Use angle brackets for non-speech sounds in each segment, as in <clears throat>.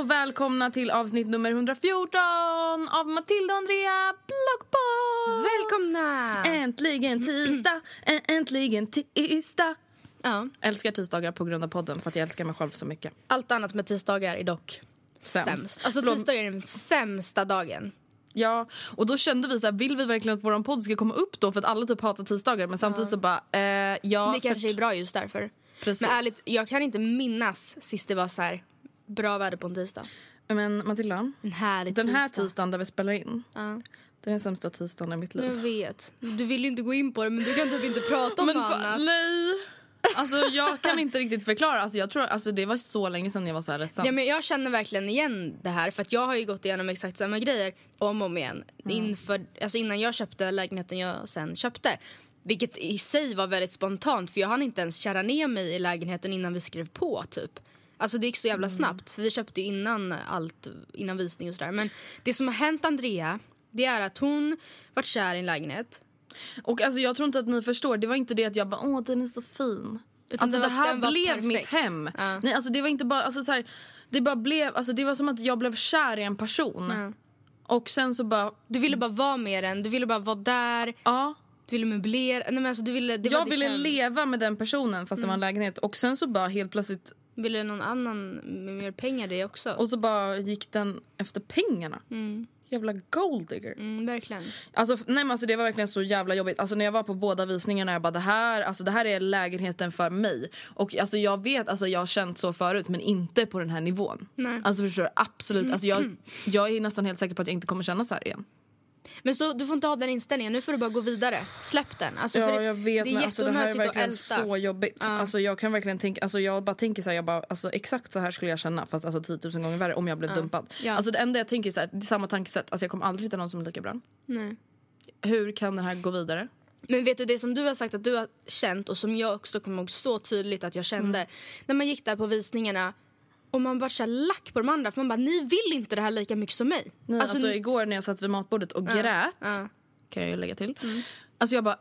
och välkomna till avsnitt nummer 114 av Matilda och Andrea Bloggpodd! Välkomna! Äntligen tisdag, ä- äntligen tisdag. Ja. Älskar tisdagar på grund av podden för att jag älskar mig själv så mycket. Allt annat med tisdagar är dock Sämst. sämst. Alltså tisdagar är den sämsta dagen. Ja, och då kände vi så här, vill vi verkligen att vår podd ska komma upp då för att alla typ hatar tisdagar men samtidigt så bara, eh, ja. det för- kanske är bra just därför. Precis. Men ärligt, jag kan inte minnas sist det var så här bra väder på en tisdag. Men Matilda, En härlig den här tisdag. tisdagen där vi spelar in, Ja. det är den sämsta tisdagen i mitt liv. Jag vet. Du vill ju inte gå in på det men du kan typ inte prata om Men något annat. nej! Alltså jag kan inte riktigt förklara. Alltså, jag tror, alltså, det var så länge sedan jag var så här ledsen. Ja, men jag känner verkligen igen det här för att jag har ju gått igenom exakt samma grejer om och om igen inför, alltså innan jag köpte lägenheten jag sen köpte. Vilket i sig var väldigt spontant för jag hann inte ens kära ner mig i lägenheten innan vi skrev på typ. Alltså det gick så jävla snabbt för vi köpte innan allt, innan visning och sådär. Men det som har hänt Andrea, det är att hon vart kär i en lägenhet. Och alltså, jag tror inte att ni förstår. Det var inte det att jag bara åh den är så fin. Utan alltså det det, var- här den var blev perfekt. mitt hem. Ja. Nej alltså det var inte bara alltså, så här, det bara blev alltså det var som att jag blev kär i en person. Ja. Och sen så bara Du ville bara vara med den, du ville bara vara där, ja. du ville möblera. Nej, men alltså, du ville, det Jag ville hem. leva med den personen fast det var en lägenhet och sen så bara helt plötsligt Ville någon annan med mer pengar det också? och så bara gick den efter pengarna. Jävla golddigger. Mm, verkligen. Alltså, nej, men alltså, det var verkligen så jävla jobbigt. Alltså, när jag var på båda visningarna jag bara det här, alltså, det här är lägenheten för mig. Och alltså, jag vet, alltså, jag har känt så förut men inte på den här nivån. Nej. Alltså förstår du? Absolut. Alltså, jag, jag är nästan helt säker på att jag inte kommer känna så här igen. Men så, du får inte ha den inställningen, nu får du bara gå vidare. Släpp den. Alltså, Ja det, jag vet det är men alltså, det här är verkligen så jobbigt. Alltså, jag kan verkligen tänka, alltså, jag bara tänker så här, jag bara, alltså, exakt så här skulle jag känna fast alltså 10 000 gånger värre om jag blev dumpad. Ja. Alltså det enda jag tänker är så här, det är samma tankesätt, alltså jag kommer aldrig hitta någon som är lika bra. Nej. Hur kan den här gå vidare? Men vet du det som du har sagt att du har känt och som jag också kommer ihåg så tydligt att jag kände. När man gick där på visningarna och man bara så här lack på de andra för man bara ni vill inte det här lika mycket som mig. Nej, alltså, igår när jag satt vid matbordet och grät, ja. kan jag lägga till. Alltså jag bara,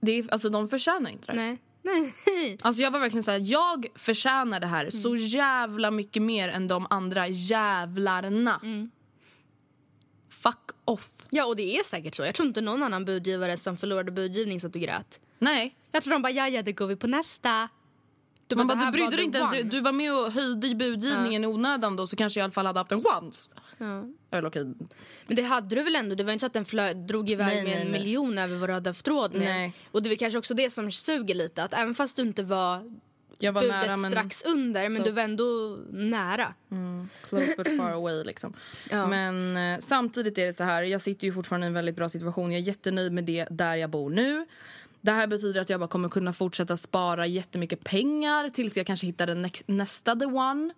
det är, alltså de förtjänar inte det här. Nej. <laughs> Nej. Alltså jag var verkligen såhär, jag förtjänar det här så jävla mycket mer än de andra jävlarna. Fuck off. Ja och det är säkert så. Jag tror inte någon annan budgivare som förlorade budgivning satt och grät. Nej. Jag tror de bara ja ja då går vi på nästa. Du det här du brydde dig inte ens, du, du var med och höjde i budgivningen i onödan då så kanske jag i alla fall hade haft en chans. Ja. Eller okej, Men det hade du väl ändå? Det var inte så att den flö- drog iväg Nej, med nej, en nej. miljon över vad du hade haft råd med. Nej. Och det är kanske också det som suger lite. Att även fast du inte var jag var budet nära men strax under, men så- du var ändå nära. close but far away liksom. Ja. Men eh, samtidigt är det så här, jag sitter ju fortfarande i en väldigt bra situation. Jag är jättenöjd med det där jag bor nu. Det här betyder att jag bara kommer kunna fortsätta spara jättemycket pengar tills jag kanske hittar den nästa the one.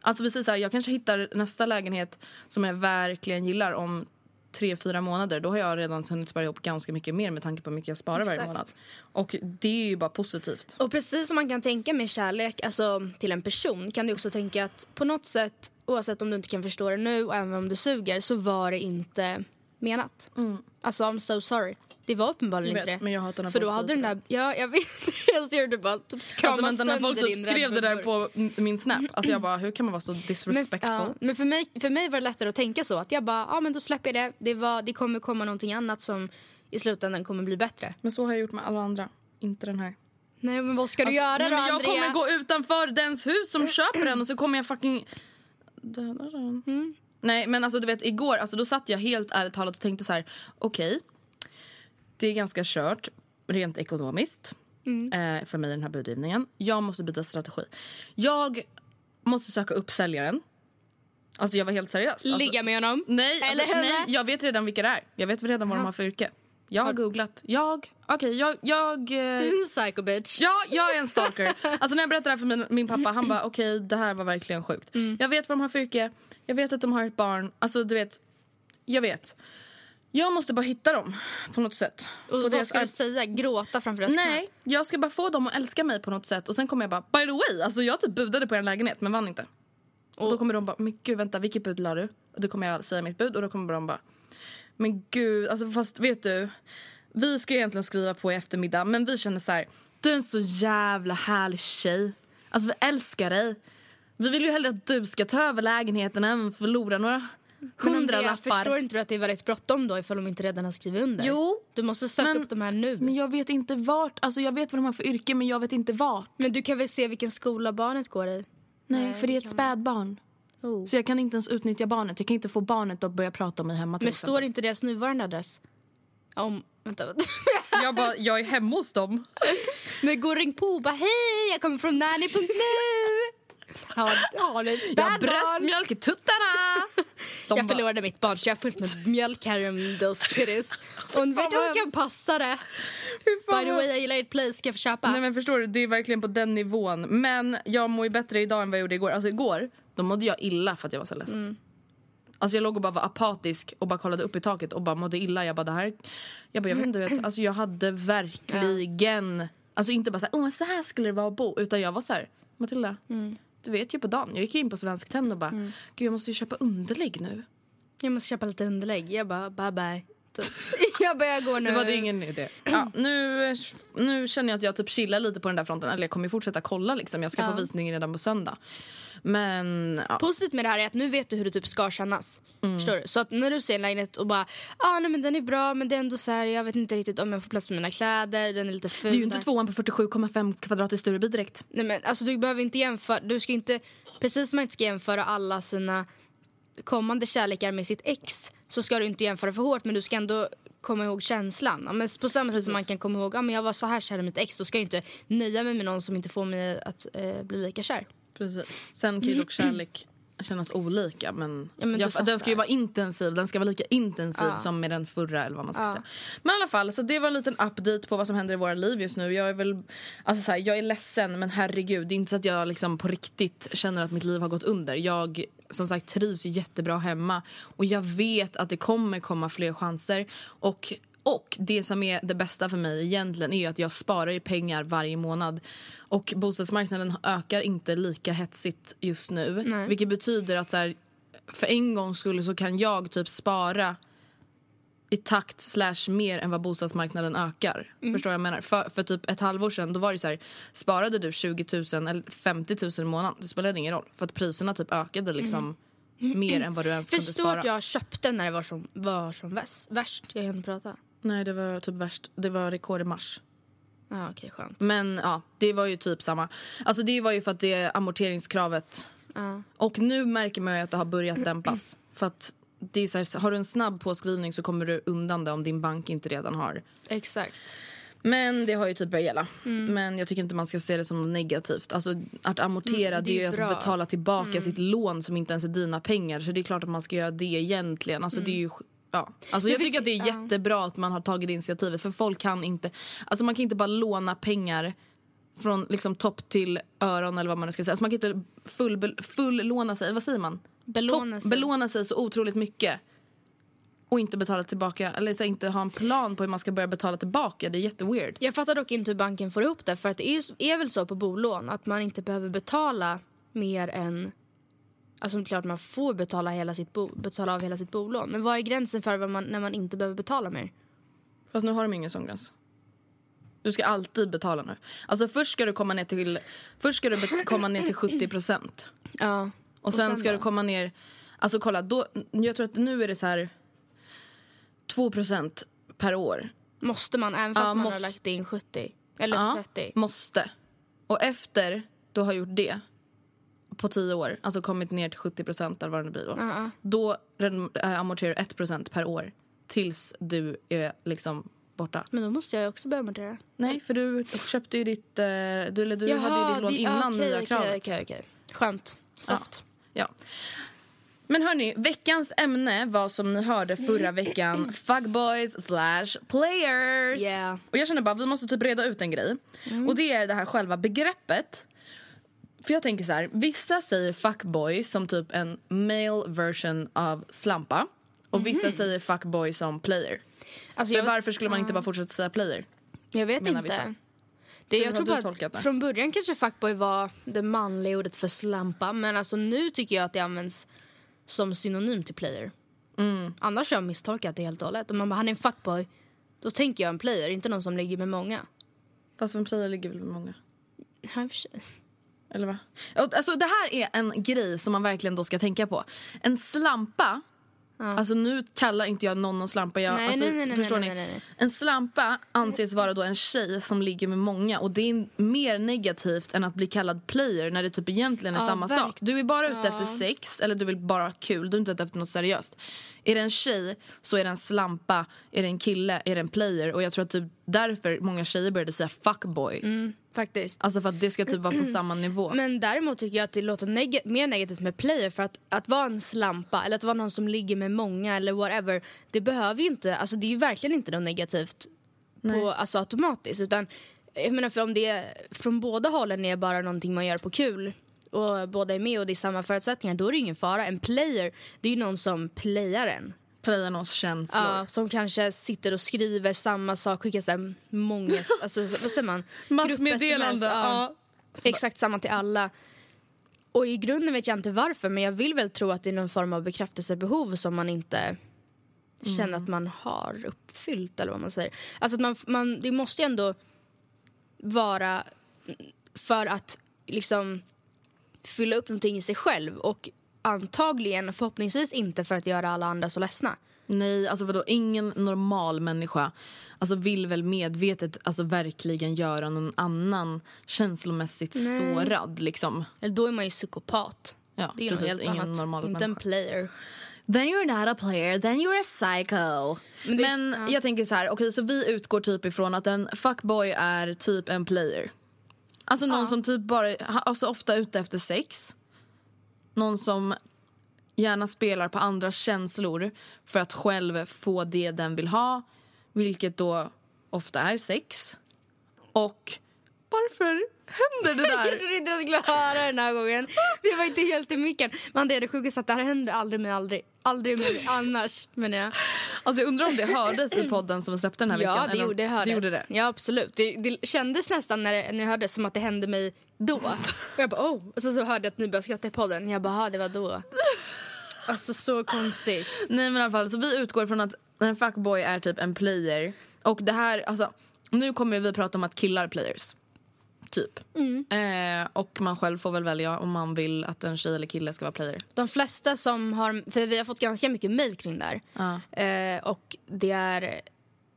Alltså vi säger så här, jag kanske hittar nästa lägenhet som jag verkligen gillar om tre, fyra månader. Då har jag redan hunnit spara ihop ganska mycket mer med tanke på hur mycket jag sparar varje Exakt. månad. Och det är ju bara positivt. Och precis som man kan tänka med kärlek alltså, till en person kan du också tänka att på något sätt, oavsett om du inte kan förstå det nu och även om det suger, så var det inte menat. Alltså I'm so sorry. Det var uppenbarligen Jag vet, inte det. men jag hatar när För då folk hade säger den där, ja jag vet, <laughs> jag ser det bara typ krama Alltså vänta, när folk typ skrev det där på min snap, alltså jag bara hur kan man vara så Men, disrespectful? ja, men för, mig, för mig var det lättare att tänka så. Att jag bara, ja men då släpper jag det. Det, var, det kommer komma någonting annat som i slutändan kommer bli bättre. Men så har jag gjort med alla andra, inte den här. Nej men vad ska du Alltså, göra nej, då men jag Andrea? kommer gå utanför dens hus som <clears throat> köper den och så kommer jag fucking döda den. Mm. Nej men alltså du vet igår, alltså, då satt jag helt ärligt talat och tänkte så här: okej. Det är ganska kört rent ekonomiskt Mm. eh, för mig den här budgivningen. Jag måste byta strategi. Jag måste söka upp säljaren. Alltså jag var helt seriös. Alltså, Ligga med honom? Nej, Eller alltså, nej, jag vet redan vilka det är. Jag vet redan vad de har för yrke. Jag har googlat. Jag, okej, jag, jag... eh, Du är en psycho bitch. Ja, jag är en stalker. Alltså när jag berättade det här för min, min pappa, han bara okej det här var verkligen sjukt. Mm. Jag vet vad de har för yrke, jag vet att de har ett barn. Alltså du vet, jag vet. Jag måste bara hitta dem på något sätt. Och På vad ska du säga? Gråta framför deras Nej, jag ska bara få dem att älska mig på något sätt. Och sen kommer jag bara, by the way, alltså jag typ budade på en lägenhet men vann inte. Och då kommer de bara, men gud vänta vilket bud la du? Och då kommer jag säga mitt bud och då kommer de bara, men gud, alltså fast vet du. Vi ska egentligen skriva på i eftermiddag men vi känner så här, du är en så jävla härlig tjej. Alltså vi älskar dig. Vi vill ju hellre att du ska ta över lägenheten än förlora några Men Andrea, hundralappar. Förstår inte du att det är väldigt bråttom då ifall de inte redan har skrivit under? Jo, Du måste söka men- upp de här nu. Men jag vet inte vart, alltså jag vet vad de har för yrke men jag vet inte vart. Men du kan väl se vilken skola barnet går i? Nej, för det är ett spädbarn. Oh. Så jag kan inte ens utnyttja barnet. Jag kan inte få barnet att börja prata om mig hemma till Men exempel. står inte deras nuvarande adress? Om, vänta, vänta. <laughs> Jag bara, jag är hemma hos dem. Men gå och ring på och bara hej, jag kommer från nanny.nu. <laughs> Har, har du ett Jag spädbarn? bröstmjölk i tuttarna. <laughs> Jag bara, förlorade mitt barn så jag har fullt med mjölk här om those titties. Och vet jag ska passa det. By the way, jag gillar ert place, ska jag få köpa? Nej men förstår du, det är verkligen på den nivån. Men jag mår ju bättre idag än vad jag gjorde igår. Alltså igår, då mådde jag illa för att jag var så ledsen. Mm. Alltså jag låg och bara var apatisk och bara kollade upp i taket och bara mådde illa. Jag bara det här, jag bara jag vet inte, vet, alltså jag hade verkligen, alltså inte bara så här, oh, så här skulle det vara att bo. Utan jag var så här, Matilda, Mm. Du vet ju på dagen, jag gick in på Svensk Tenn och bara, gud jag måste ju köpa underlägg nu. Jag måste köpa lite underlägg. Jag bara bye bye. Typ. <laughs> jag bara jag går nu. Det var det ingen idé. Ja, nu, nu känner jag att jag typ chillar lite på den där fronten. Eller jag kommer ju fortsätta kolla liksom. Jag ska Ja. på visning redan på söndag. Men ja. Positivt med det här är att nu vet du hur det typ ska kännas. Mm. Förstår du? Så att när du ser en lägenhet och bara ah, nej men den är bra men det är ändå så här, jag vet inte riktigt om jag får plats med mina kläder, den är lite ful. det är ju inte där." tvåan på 47,5 kvadrat i Stureby direkt. Nej men alltså du behöver inte jämföra, du ska inte, precis som man inte ska jämföra alla sina kommande kärlekar med sitt ex så ska du inte jämföra för hårt men du ska ändå komma ihåg känslan. Ja, men på samma sätt som man kan komma ihåg, ja men jag var så här kär i mitt ex, då ska jag inte nöja mig med någon som inte får mig att eh, bli lika kär. Precis. Sen kan ju dock kärlek kännas olika. Men, Ja, men jag, den ska ju vara intensiv. Den ska vara lika intensiv Ja. som med den förra. Eller vad man ska Ja. säga. Men i alla fall, så det var en liten update på vad som händer i våra liv just nu. Jag är väl, alltså så här, jag är ledsen men herregud. Det är inte så att jag liksom på riktigt känner att mitt liv har gått under. Jag som sagt trivs jättebra hemma. Och jag vet att det kommer komma fler chanser. Och och det som är det bästa för mig egentligen är att jag sparar ju pengar varje månad. Och bostadsmarknaden ökar inte lika hetsigt just nu. Nej. Vilket betyder att så här, för en gång skulle så kan jag typ spara i takt slash mer än vad bostadsmarknaden ökar. Förstår vad jag menar? För, för typ ett halvår sedan då var det så här, sparade du 20 000 eller 50 000 i månaden, det spelade ingen roll. För att priserna typ ökade liksom mer än vad du ens kunde Förstår spara. att jag köpte när det var som, var som väst, värst. Jag kan inte prata. Nej det var typ värst, det var rekord i mars. Ja, okej, skönt. Men ja, det var ju typ samma. Alltså det var ju för att det är amorteringskravet. Ja. Och nu märker man ju att det har börjat dämpas. <clears throat> För att det är så här, har du en snabb påskrivning så kommer du undan det om din bank inte redan har. Exakt. Men det har ju typ börjat gälla. Mm. Men jag tycker inte man ska se det som något negativt. Alltså att amortera Mm, det är ju bra. att betala tillbaka sitt lån som inte ens är dina pengar. Så det är klart att man ska göra det egentligen. Alltså det är ju Ja. Alltså jag tycker att det är jättebra att man har tagit initiativet för folk kan inte, alltså man kan inte bara låna pengar från liksom topp till öron eller vad man nu ska säga. Alltså man kan inte full, full låna sig, vad säger man? Belåna sig. belåna sig så otroligt mycket och inte betala tillbaka eller så inte ha en plan på hur man ska börja betala tillbaka. Det är jätteweird. Jag fattar dock inte hur banken får ihop det. För att det är, väl så på bolån att man inte behöver betala mer än... Alltså klart man får betala, hela sitt bo, betala av hela sitt bolån. Men vad är gränsen för man, när man inte behöver betala mer? Fast nu har de ingen sån gräns. Du ska alltid betala nu. Alltså först ska du komma ner till, först ska du komma ner till <clears throat> 70 procent. Ja. Och sen, sen ska då? du komma ner... Alltså kolla, då, jag tror att nu är det så här 2 procent per år. Måste man, även fast Ja, man har lagt in 70? Eller Ja, 30? måste. Och efter du har gjort det på 10 år, alltså kommit ner till 70 procent eller vad det blir då. Ja. Då äh, amorterar du 1 procent per år tills du är liksom borta. Men då måste jag ju också börja amortera. Nej, för du köpte ju ditt... eh, Du, eller du hade ju ditt lån innan okej, nya okej, kravet. Okej, okej. Skönt. Soft. Ja. Men hörni, veckans ämne var som ni hörde förra veckan fuckboys slash players. Yeah. Och jag känner bara vi måste typ reda ut en grej. Och det är det här själva begreppet. För jag tänker så här, vissa säger fuckboy som typ en male version av slampa. Och vissa säger fuckboy som player. Alltså, jag, varför skulle man inte bara fortsätta säga player? jag vet inte. vissa? Det, Hur jag tror bara tolkat det? att från början kanske fuckboy var det manliga ordet för slampa. Men alltså nu tycker jag att det används som synonym till player. Mm. Annars har jag misstolkat det helt och hållet. Om man bara, han är en fuckboy, då tänker jag en player, inte någon som ligger med många. Fast en player ligger väl med många? Ja, i och för sig. Eller va? Alltså, det här är en grej som man verkligen då ska tänka på. En slampa, alltså nu kallar inte jag någon någon slampa. Jag, Nej, alltså, nej, nej, förstår ni? En slampa anses vara då en tjej som ligger med många och det är mer negativt än att bli kallad player när det typ egentligen är Ja, samma verk- sak. Du är bara ute efter sex eller du vill bara ha kul, du är inte ute efter något seriöst. Är det en tjej så är det en slampa, är det en kille är det en player och jag tror att typ därför många tjejer började säga fuckboy. Faktiskt. Alltså för att det ska typ vara på <clears throat> samma nivå. Men däremot tycker jag att det låter neg- mer negativt med player för att, att vara en slampa eller att vara någon som ligger med många eller whatever. Det behöver ju inte, alltså det är ju verkligen inte något negativt på, alltså automatiskt utan jag menar för om det är, från båda hållen är bara någonting man gör på kul och båda är med och det är samma förutsättningar då är det ingen fara. En player, det är ju någon som playar en. Någons känslor. Ja, som kanske sitter och skriver samma sak, skickar så här många, <laughs> alltså vad säger man? Massmeddelande. Ja. Exakt samma till alla. Och i grunden vet jag inte varför men jag vill väl tro att det är någon form av bekräftelsebehov som man inte känner att man har uppfyllt eller vad man säger. Alltså att man, man, det måste ju ändå vara för att liksom fylla upp någonting i sig själv och antagligen förhoppningsvis inte för att göra alla andra så ledsna. Nej, alltså vadå? Ingen normal människa alltså vill väl medvetet alltså verkligen göra någon annan känslomässigt sårad. Liksom. Eller då är man ju psykopat. Ja, Det är ju något precis. helt Ingen annat. normal inte en människa. player. Then you're not a player, then you're a psycho. Men Men, det- ja. jag tänker så här, okej så vi utgår typ ifrån att en fuckboy är typ en player. Alltså någon som typ bara, alltså ofta ute efter sex. Någon som gärna spelar på andras känslor för att själv få det den vill ha. Vilket då ofta är sex. Och varför händer det <laughs> Jag där? trodde inte jag skulle höra den här gången. Det var inte helt i micken. Men det är det sjukaste att det här händer aldrig med aldrig. Aldrig med annars menar jag. Alltså jag undrar om det hördes i podden som vi släppte den här veckan. Ja, det gjorde, det hördes. det gjorde det. Ja, absolut. Det, det kändes nästan när, det, när jag hörde det som att det hände mig då. <laughs> Och jag bara oh. Och så, så hörde jag att ni började skratta i podden. Jag bara, "Ah, det var då. <laughs> Alltså så konstigt. Nej men i alla fall, så vi utgår från att en fuckboy är typ en player. Och det här, alltså, nu kommer vi prata om att killar players. Typ. Eh, och man själv får väl välja om man vill att en tjej eller kille ska vara player. De flesta som har, för vi har fått ganska mycket mejl kring det här. Ja. Eh, och det är,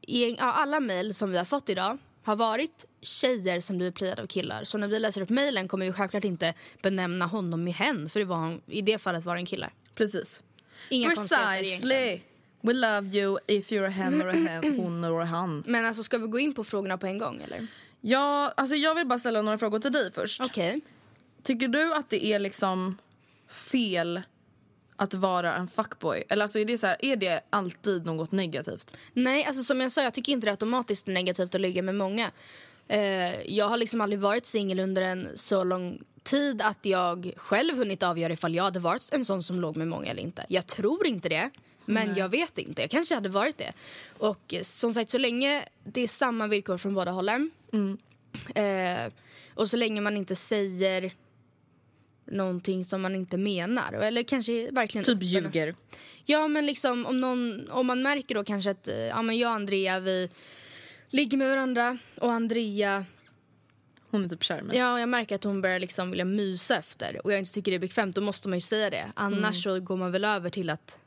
i, ja, alla mejl som vi har fått idag har varit tjejer som blivit playade av killar. Så när vi läser upp mejlen kommer vi självklart inte benämna honom med hen för det var, i det fallet var det en kille. Precis. Inga. Precisely. We love you if you're a hen or a hen, hon or a han. Men alltså ska vi gå in på frågorna på en gång eller? Ja, alltså jag vill bara ställa några frågor till dig först. Okej. Tycker du att det är liksom fel att vara en fuckboy? Eller alltså är det, så här, är det alltid något negativt? Nej, alltså som jag sa, jag tycker inte det är automatiskt negativt att ligga med många. Eh, jag har liksom aldrig varit singel under en så lång tid att jag själv hunnit avgöra ifall jag hade varit en sån som låg med många eller inte. Jag tror inte det, men jag vet inte. Jag kanske hade varit det. Och eh, som sagt, så länge det är samma villkor från båda hållen eh, och så länge man inte säger någonting som man inte menar eller kanske verkligen Typ ljuger. Ja, men liksom om, någon, om man märker då kanske att eh, ja, men jag och Andrea vi ligger med varandra och Andrea, Hon är typ kär mig. ja jag märker att hon börjar liksom vilja mysa efter och jag inte tycker det är bekvämt, då måste man ju säga det. Annars så går man väl över till att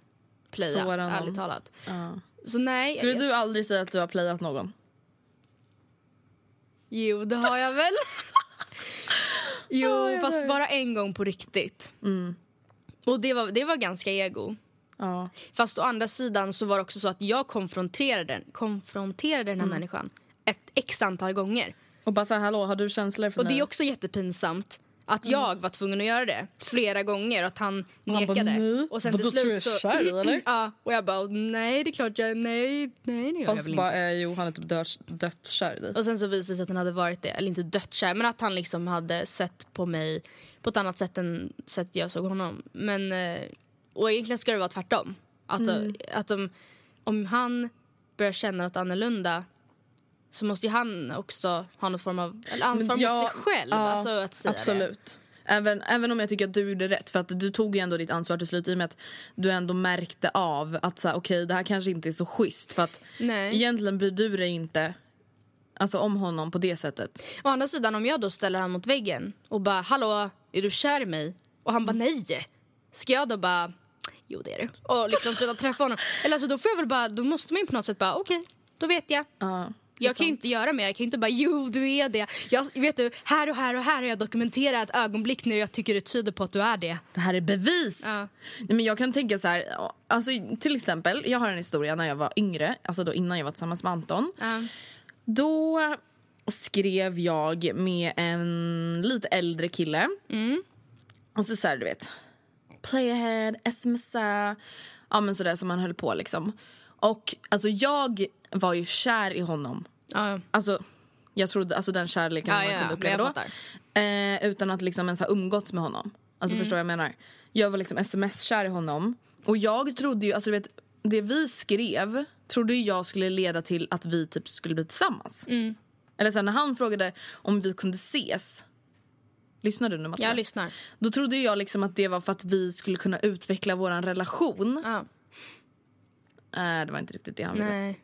playa, Såra någon. ärligt talat. Ja. Så nej, Skulle jag, du aldrig säga att du har playat någon? jo det har jag väl. <laughs> jo, jag fast bara en gång på riktigt. Och det var, det var ganska ego. Ja. Fast å andra sidan så var det också så att jag konfronterade den, konfronterade den här människan ett x antal gånger. Och bara så här, hallå, har du känslor för Och mig? det är också jättepinsamt att jag var tvungen att göra det flera gånger och att han nekade. "Nej, och sen till tror du slut jag är så... kär i, <clears throat> eller? ja, och jag bara nej det är klart jag nej, nej det gör jag Fast väl bara, inte. eh, jo, han är typ döds, dödskär i dig. Och sen så visade det sig att han hade varit det, eller inte dödskär men att han liksom hade sett på mig på ett annat sätt än sätt jag såg honom. Men, eh, och egentligen ska det vara tvärtom. Att, Mm. att om, om han börjar känna något annorlunda så måste ju han också ha någon form av eller ansvar jag- mot sig själv. ja, alltså att säga det. Absolut. Även, även om jag tycker att du gjorde rätt, för att du tog ju ändå ditt ansvar till slut i och med att du ändå märkte av att så här, okej det här kanske inte är så schysst för att Nej. egentligen bryr du dig inte alltså, om honom på det sättet. Å andra sidan om jag då ställer han mot väggen och bara hallå är du kär i mig? Och han bara nej. Ska jag då bara jo det är du. Och liksom sluta träffa honom. Eller alltså då får jag väl bara, då måste man ju på något sätt bara okej då vet jag. Ja, det är Jag kan ju inte göra mer, jag kan ju inte bara jo du är det. Jag, vet du, här och här och här har jag dokumenterat ögonblick när jag tycker det tyder på att du är det. Det här är bevis! Ja. Nej, men jag kan tänka så här, alltså, till exempel, jag har en historia när jag var yngre, alltså då innan jag var tillsammans med Anton. Ja. Då skrev jag med en lite äldre kille. Och så, så här, du vet, play ahead, smsa, ja men sådär som man höll på liksom. Och alltså jag var ju kär i honom. Ja, Alltså jag trodde, alltså den kärleken Ja, man kunde uppleva då. Eh, utan att liksom ens ha umgåtts med honom. Alltså Mm. förstår jag menar? Jag var liksom sms-kär i honom. Och jag trodde ju, alltså du vet, det vi skrev trodde jag skulle leda till att vi typ skulle bli tillsammans. Mm. Eller sen när han frågade om vi kunde ses. Lyssnar du nu Matilda? jag lyssnar. Då trodde jag liksom att det var för att vi skulle kunna utveckla vår relation. Ja. Nej, det var inte riktigt det han ville. Nej.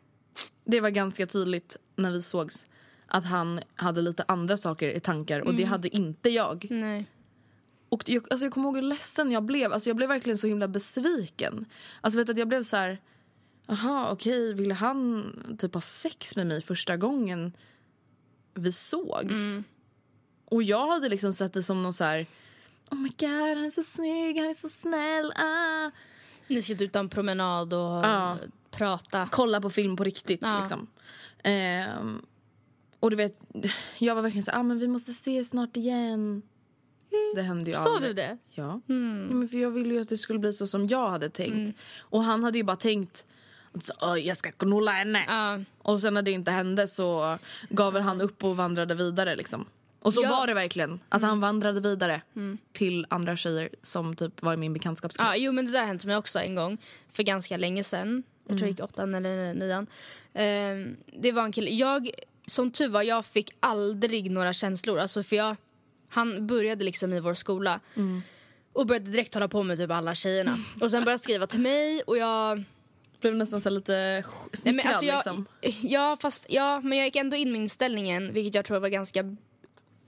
Det var ganska tydligt när vi sågs att han hade lite andra saker i tankar och Mm. det hade inte jag. Nej. Och jag, alltså jag kommer ihåg hur ledsen jag blev. Alltså jag blev verkligen så himla besviken. Alltså vet att jag blev så här... Jaha, okej, ville han typ ha sex med mig första gången vi sågs? Mm. Och jag hade liksom sett det som någon så här... Oh my god, han är så snygg, han är så snäll. Ah. Ni ska ut en promenad och Ja. prata. Kolla på film på riktigt. Ja. Liksom. Ehm, och du vet, <laughs> jag var verkligen så ah, men vi måste ses snart igen. Det hände ju Sa aldrig. du det? Ja. ja men för jag ville ju att det skulle bli så som jag hade tänkt. Och han hade ju bara tänkt så, "Åh, jag ska knulla henne. Ja. Och sen när det inte hände så gav han upp och vandrade vidare liksom. Och så Ja. var det verkligen. Alltså han vandrade vidare till andra tjejer som typ var i min bekantskapskrets. Ja, jo men det där hänt mig också en gång för ganska länge sedan. Jag tror jag gick åttan eller nian. Ehm, det var en kille. Jag, som tur var, jag fick aldrig några känslor. Alltså för jag, han började liksom i vår skola. Och började direkt hålla på med typ alla tjejerna. Och sen började skriva till mig och jag... Blev nästan så lite smickrad Nej, men alltså jag, liksom. <laughs> ja, fast, ja, men jag gick ändå in med inställningen, vilket jag tror var ganska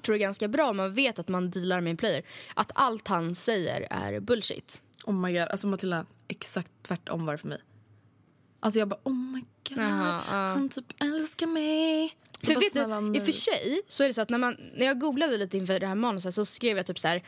tror är ganska bra om man vet att man dealar med en player. Att allt han säger är bullshit. Oh my god, alltså Matilda, exakt tvärtom var det för mig. Alltså jag bara oh my god, Jaha, ja. han typ älskar mig. För bara, vet du, i och för sig så är det så att när, man, när jag googlade lite inför det här manuset så skrev jag typ så här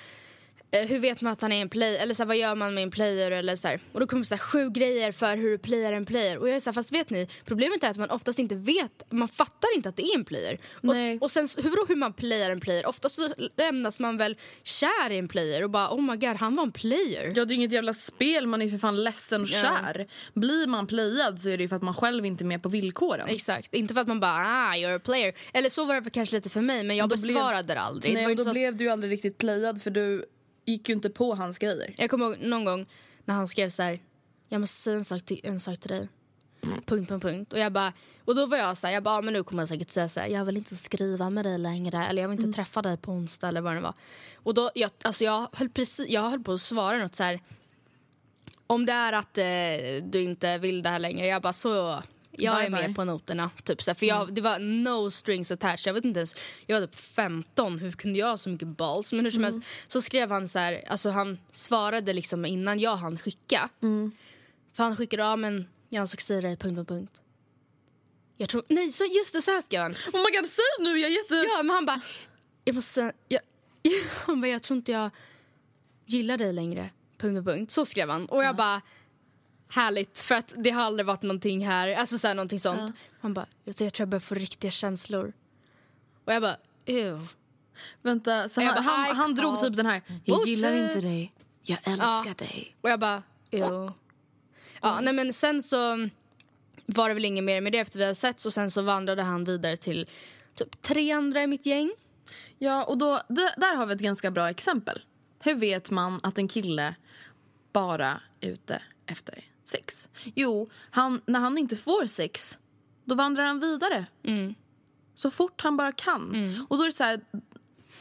hur vet man att han är en player? Eller så här, vad gör man med en player? Eller så här. Och då kommer det så här, sju grejer för hur du playar en player. Och jag är så här, fast vet ni, problemet är att man oftast inte vet, man fattar inte att det är en player. Nej. Och, och sen hur, hur man playar en player? Oftast så lämnas man väl kär i en player och bara oh my god, han var en player. Ja, det är inget jävla spel, man är för fan ledsen och kär. Blir man playad så är det ju för att man själv inte är med på villkoren. Exakt, inte för att man bara ah, you're a player. Eller så var det kanske lite för mig men jag Då blev- besvarade det aldrig. det Nej, inte då så att- blev du ju aldrig riktigt playad för du gick ju inte på hans grejer. Jag kommer ihåg någon gång när han skrev så här, jag måste säga en sak till, en sak till dig. Punkt, punkt, punkt. Och, jag bara, och då var jag så här, jag bara, "Ja, men nu kommer jag säkert säga så här, jag vill inte skriva med dig längre eller jag vill inte träffa dig på onsdag eller vad det var. Och då, jag, alltså jag höll precis, jag höll på att svara något så här, om det är att eh, du inte vill det här längre, jag bara så, jag Bye, är med bye. på noterna. Typ, så här, för jag, det var no strings attached. Jag vet inte ens, jag var typ 15, hur kunde jag ha så mycket balls? Men hur som helst så skrev han så här, alltså han svarade liksom innan jag hann skicka. För han skickade, ja men jag att säga dig, punkt, punkt, punkt. Jag tror, nej så just det, så här skrev han. Oh my god, säg nu! Jag är jätte... Ja, men han bara, jag måste säga, jag, <laughs> han bara, jag tror inte jag gillar dig längre, punkt, punkt, punkt. Så skrev han. Och jag bara, härligt, för att det har aldrig varit någonting här, alltså så här, någonting sånt. Han bara, jag tror jag börjar få riktiga känslor. Och jag bara, ew. Vänta, så han, bara, han, han drog typ den här, jag bullshit." gillar inte dig, jag älskar Ja. dig. Och jag bara, ew. Ja, nej men sen så var det väl inget mer med det efter vi hade sett och sen så vandrade han vidare till typ tre andra i mitt gäng. Ja, och då, där har vi ett ganska bra exempel. Hur vet man att en kille bara är ute efter sex? Jo, han, när han inte får sex, då vandrar han vidare. Så fort han bara kan. Och då är det så här...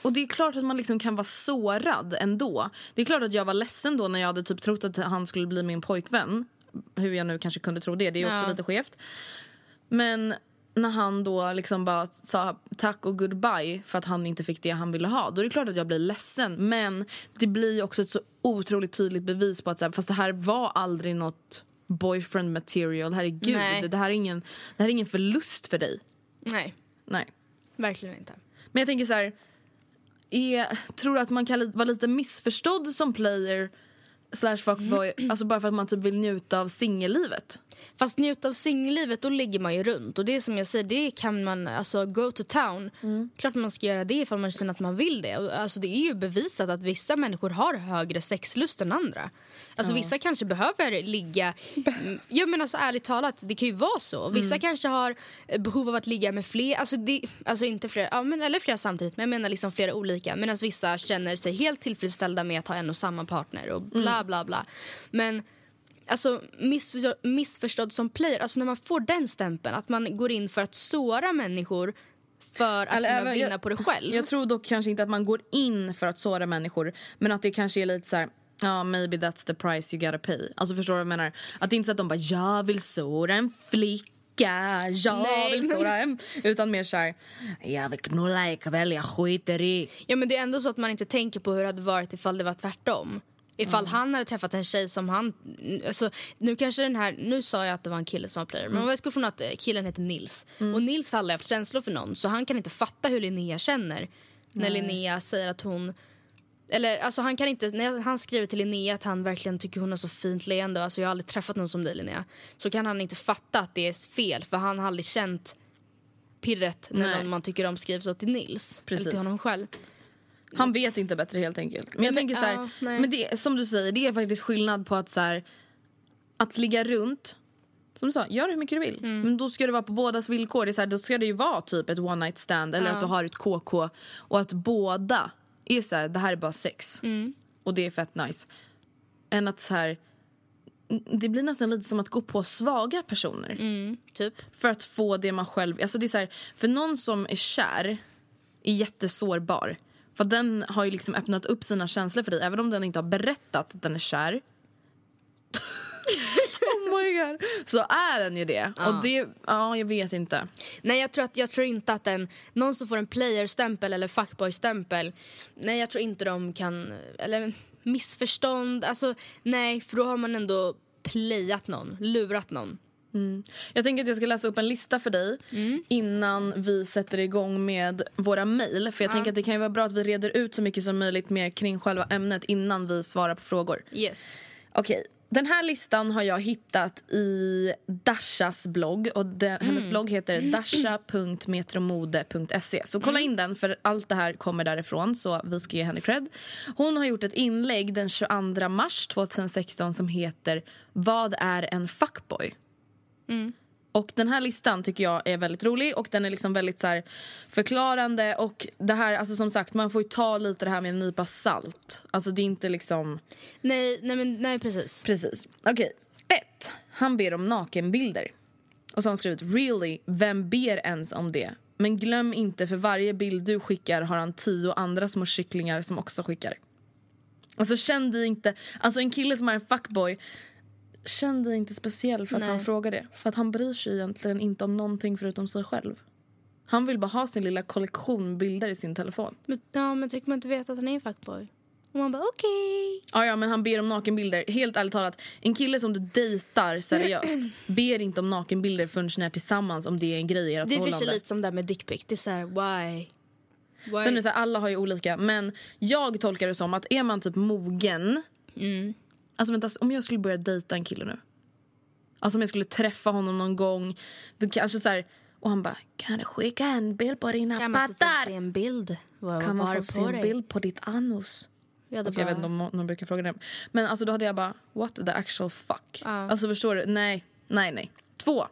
Och det är klart att man liksom kan vara sårad ändå. Det är klart att jag var ledsen då när jag hade typ trott att han skulle bli min pojkvän. Hur jag nu kanske kunde tro det, det är också Ja. lite skevt. Men när han då liksom bara sa tack och goodbye för att han inte fick det han ville ha. Då är det klart att jag blir ledsen. Men det blir också ett så otroligt tydligt bevis på att så här, fast det här var aldrig något boyfriend material. Herregud, Nej. det här, är ingen, det här är ingen förlust för dig. Nej, Nej. verkligen inte. Men jag tänker så här. Är, tror du att man kan vara lite missförstådd som player slash fuckboy alltså bara för att man typ vill njuta av singellivet? Fast njuta av singellivet, då ligger man ju runt. Och det som jag säger, det kan man, alltså go to town. Klart man ska göra det ifall man känner att man vill det. Alltså det är ju bevisat att vissa människor har högre sexlust än andra. Alltså vissa kanske behöver ligga, Mm, ja men alltså ärligt talat, det kan ju vara så. Vissa kanske har eh, behov av att ligga med fler, alltså, det, alltså inte fler, ja, men, eller flera samtidigt, men jag menar liksom flera olika. Medan vissa känner sig helt tillfredsställda med att ha en och samma partner och bla bla bla. Men alltså, missförstådd, missförstådd som player, alltså när man får den stämpeln att man går in för att såra människor för att kunna vinna jag- på det själv. Jag tror dock kanske inte att man går in för att såra människor men att det kanske är lite så här. Ja, maybe that's the price you gotta pay. Alltså förstår du vad jag menar? Att det inte är så att de bara jag vill såra en flicka, jag Nej, vill men- såra en... Utan mer så här, jag vill knulla ikväll, jag skiter i. Ja men det är ändå så att man inte tänker på hur det hade varit ifall det var tvärtom. Ifall han hade träffat en tjej som han... Alltså, nu kanske den här... Nu sa jag att det var en kille som var player. Men om jag från att eh, killen heter Nils. Och Nils har aldrig haft känslor för någon. Så han kan inte fatta hur Linnea känner. När Linnea säger att hon... Eller alltså han kan inte... När han skriver till Linnea att han verkligen tycker hon har så fint leende. Alltså jag har aldrig träffat någon som dig Linnea. Så kan han inte fatta att det är fel. För han har aldrig känt pirret när Nej. någon man tycker om skriver så till Nils. Eller Precis. till honom själv. Han vet inte bättre helt enkelt. Men jag tänker så här, ja, men det, som du säger, det är faktiskt skillnad på att så här, att ligga runt. Som du sa, gör hur mycket du vill. Mm. Men då ska det vara på bådas villkor. Det är så här, då ska det ju vara typ ett one night stand eller att du har ett KK och att båda är så här, det här är bara sex. Mm. Och det är fett nice. Än att så här, det blir nästan lite som att gå på svaga personer. Mm, typ. För att få det man själv... Alltså det är så här, för någon som är kär är jättesårbar. För den har ju liksom öppnat upp sina känslor för dig även om den inte har berättat att den är kär. <laughs> oh my god. Så är den ju det. Och det, ja jag vet inte. Nej, jag tror, att, jag tror inte att en, någon som får en player-stämpel eller fuckboy-stämpel, nej jag tror inte de kan, eller missförstånd, alltså nej för då har man ändå playat någon, lurat någon. Jag tänker att jag ska läsa upp en lista för dig innan vi sätter igång med våra mejl. För jag tänker att det kan ju vara bra att vi reder ut så mycket som möjligt mer kring själva ämnet innan vi svarar på frågor. Yes. Okej, den här listan har jag hittat i Dashas blogg. Och den, Hennes blogg heter dasha.metromode.se. Så kolla in den, för allt det här kommer därifrån. Så vi ska ge henne cred. Hon har gjort ett inlägg den 22 mars 2016 som heter Vad är en fuckboy? Och den här listan tycker jag är väldigt rolig och den är liksom väldigt så förklarande och det här, alltså som sagt man får ju ta lite det här med en nypa salt. Alltså det är inte liksom, Nej, nej, men, nej precis. precis. Okej, ett. Han ber om nakenbilder. Och så har han skrivit really, vem ber ens om det? Men glöm inte för varje bild du skickar har han tio andra små kycklingar som också skickar. Alltså känn dig inte, alltså en kille som är en fuckboy Känn dig inte speciell för att Nej. han frågar det. För att han bryr sig egentligen inte om någonting förutom sig själv. Han vill bara ha sin lilla kollektion bilder i sin telefon. Men, ja, men tycker man inte vet att han är en fuckboy? Och man bara okej. Ja, ja, men han ber om nakenbilder. Helt ärligt talat, en kille som du dejtar seriöst <clears throat> ber inte om nakenbilder förrän ni är tillsammans om det är en grej i ert Det är lite som det där med dickpic. Det är såhär, why? why? Sen är så här, alla har ju olika, men jag tolkar det som att är man typ mogen... Mm. Alltså vänta, om jag skulle börja dejta en kille nu. Alltså om jag skulle träffa honom någon gång. Då kanske så här, och han bara, kan du skicka en bild på dina kan man få se pattar? en bild? Vad Kan man få se en dig? bild på ditt anus? Jag hade Okej, jag vet inte bara, om någon brukar fråga det. Men alltså då hade jag bara, what the actual fuck? Ja. Alltså förstår du? Nej, nej, nej. Två.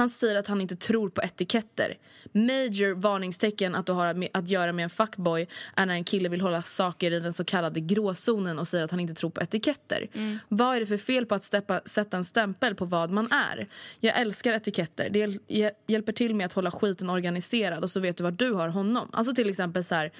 Han säger att han inte tror på etiketter. Major varningstecken att du har med- att göra med en fuckboy är när en kille vill hålla saker i den så kallade gråzonen och säger att han inte tror på etiketter. Vad är det för fel på att steppa, sätta en stämpel på vad man är? Jag älskar etiketter. Det hjäl- hjä- hjälper till med att hålla skiten organiserad och så vet du var du har honom. Alltså till exempel så här.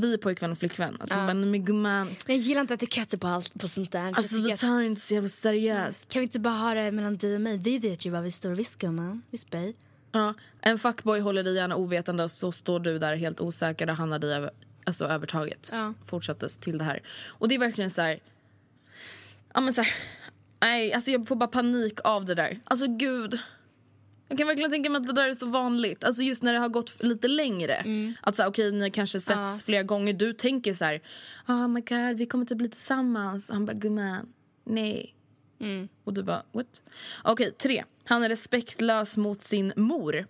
Vi är pojkvän och flickvän. Alltså, bara, men gumman, jag gillar inte etiketter på allt på sånt där. Alltså vi att- tar inte så jävla seriöst. Kan vi inte bara ha det mellan dig och mig? Vi vet ju var vi står. Visst gumman? Visst babe? Ja, en fuckboy håller dig gärna ovetande och så står du där helt osäker och han har dig över, alltså övertaget. Ja. Fortsattes till det här. Och det är verkligen så här... Ja men så här, Nej, alltså jag får bara panik av det där. Alltså gud. Jag kan verkligen tänka mig att det där är så vanligt. Alltså just när det har gått lite längre. Att så här, okej, ni kanske setts Ja. flera gånger. Du tänker så här, oh my god, vi kommer typ bli tillsammans. Han bara, gumman, nej. Och du bara, what? Okej, tre. Han är respektlös mot sin mor.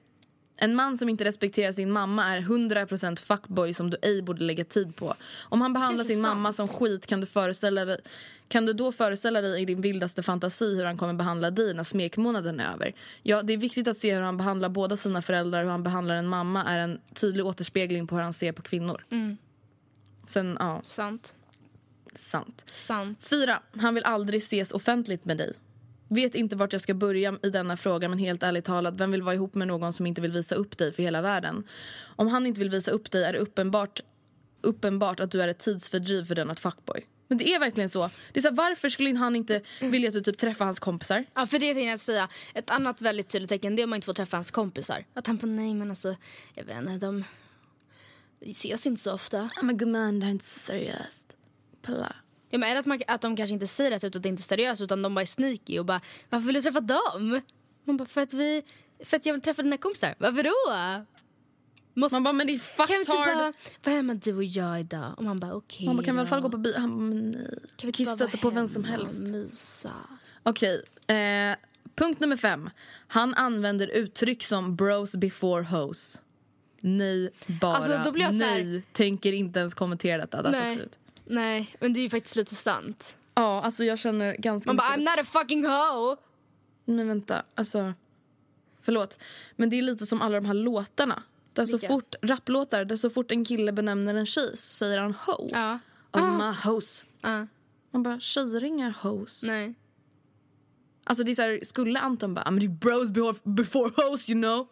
En man som inte respekterar sin mamma är 100% fuckboy som du ej borde lägga tid på. Om han behandlar sin mamma sant. som skit kan du föreställa dig kan du då föreställa dig i din vildaste fantasi hur han kommer behandla dig när smekmånaden är över? Ja, det är viktigt att se hur han behandlar båda sina föräldrar. Hur han behandlar en mamma är en tydlig återspegling på hur han ser på kvinnor. Sen, ja, Sant. sant. Sant. Fyra, han vill aldrig ses offentligt med dig. Vet inte vart jag ska börja i denna fråga men helt ärligt talat, vem vill vara ihop med någon som inte vill visa upp dig för hela världen? Om han inte vill visa upp dig är det uppenbart, uppenbart att du är ett tidsfördriv för denna fuckboy. Men det är verkligen så. Det är så här, varför skulle han inte vilja att du typ träffar hans kompisar? Ja, för det tänkte jag säga. Ett annat väldigt tydligt tecken det är om man inte får träffa hans kompisar. Att han på nej men alltså, jag vet inte, de vi ses inte så ofta. Ja men gumman, det här är inte så seriöst. Palla. Ja, men är det att, man, att de kanske inte säger det ut att det inte är seriöst utan de bara är sneaky och bara varför vill du träffa dem? Man bara för att vi, för att jag vill träffa dina kompisar. Varför då? Måste, Man bara, men det är kan vi inte fucktard. bara, vad är man du och jag idag? Och man bara okej Man bara, kan vi i alla fall gå på bio? Han bara, nej. Kan vi Kan bara stöta på vem som helst. mysa? Okej, eh, punkt nummer fem. Han använder uttryck som bros before hoes. Nej, bara Alltså, nej. Tänker inte ens kommentera detta. Dasha Nej. skrivit. Nej, men det är ju faktiskt lite sant. Ja, alltså jag känner ganska Man bara I'm not a fucking hoe. Men vänta, alltså... Förlåt, men det är lite som alla de här låtarna. Där så Vilka? fort, rapplåtar, där så fort en kille benämner en tjej så säger han ho. Ja. Oh my hoes. Ja, Man bara, tjejer är inga hoes. nej. Alltså det är så här, skulle Anton bara, "Ah, men det är bros before, before hoes you know.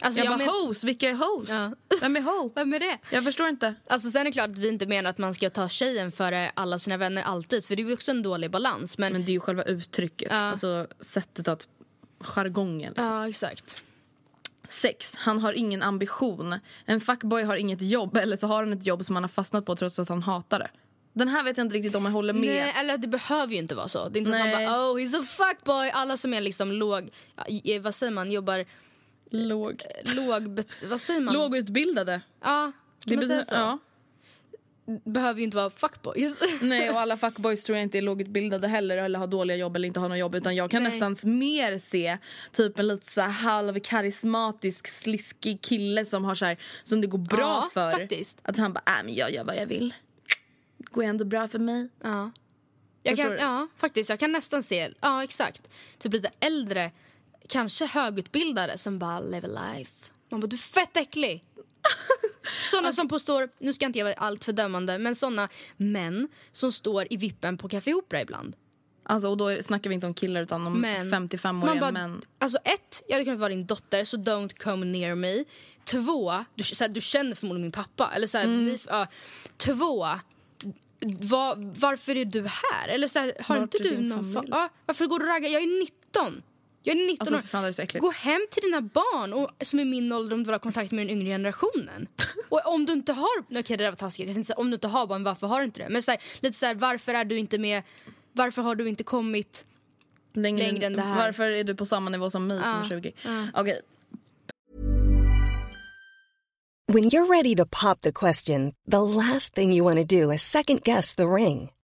Alltså, Jag, jag bara, men, hoes? Vilka är hoes? Ja. Vem är ho? <laughs> Vem är det? Jag förstår inte. Alltså sen är det klart att vi inte menar att man ska ta tjejen före alla sina vänner alltid för det är ju också en dålig balans. Men, Men det är ju själva uttrycket, Ja. alltså sättet att, jargongen. Liksom. ja exakt. Sex, han har ingen ambition. En fuckboy har inget jobb eller så har han ett jobb som han har fastnat på trots att han hatar det. Den här vet jag inte riktigt om jag håller med. Nej, eller det behöver ju inte vara så. Det är inte så att Nej. man bara oh he's a fuckboy. Alla som är liksom låg, i- vad säger man, jobbar Låg. låg, vad säger man? Lågutbildade. Ja, kan man säga så? ja. Behöver ju inte vara fuckboys. <laughs> Nej, och alla fuckboys tror jag inte är lågutbildade heller eller har dåliga jobb eller inte har något jobb utan jag kan Nej. nästan mer se typ en lite så halvkarismatisk sliskig kille som har så här, som det går bra Ja, för. faktiskt. Att han bara, äh, men jag gör vad jag vill. Går ändå bra för mig. Ja. Jag kan, ja, faktiskt. Jag kan nästan se, ja exakt. Typ lite äldre, kanske högutbildade som bara live a life. Man bara, du är fett äcklig. <laughs> Såna som påstår, nu ska jag inte vara allt för dömande, men såna män som står i vippen på Café Opera ibland. Alltså, och då snackar vi inte om killar utan om Men, 55-åriga bara, män. Alltså ett, jag hade kunnat vara din dotter så don't come near me. Två, du, så här, du känner förmodligen min pappa. Eller så här, Mm. ni, ja. Två, va, varför är du här? Eller så här, har Vart inte du någon fa- familj? ja, Varför går du och raggar? Jag är 19. Jag är 19 Alltså år. fan det är så äckligt. Gå hem till dina barn och, som är min ålder om du vill ha kontakt med den yngre generationen. <laughs> och om du inte har, okej det där var taskigt, jag tänkte om du inte har barn varför har du inte det? Men så här, lite så här, varför är du inte med, varför har du inte kommit längre, längre än det här. Varför är du på samma nivå som mig som Ja, är 20? ja. Okej, When you're ready to pop the question, the last thing you want to do is second guess the ring.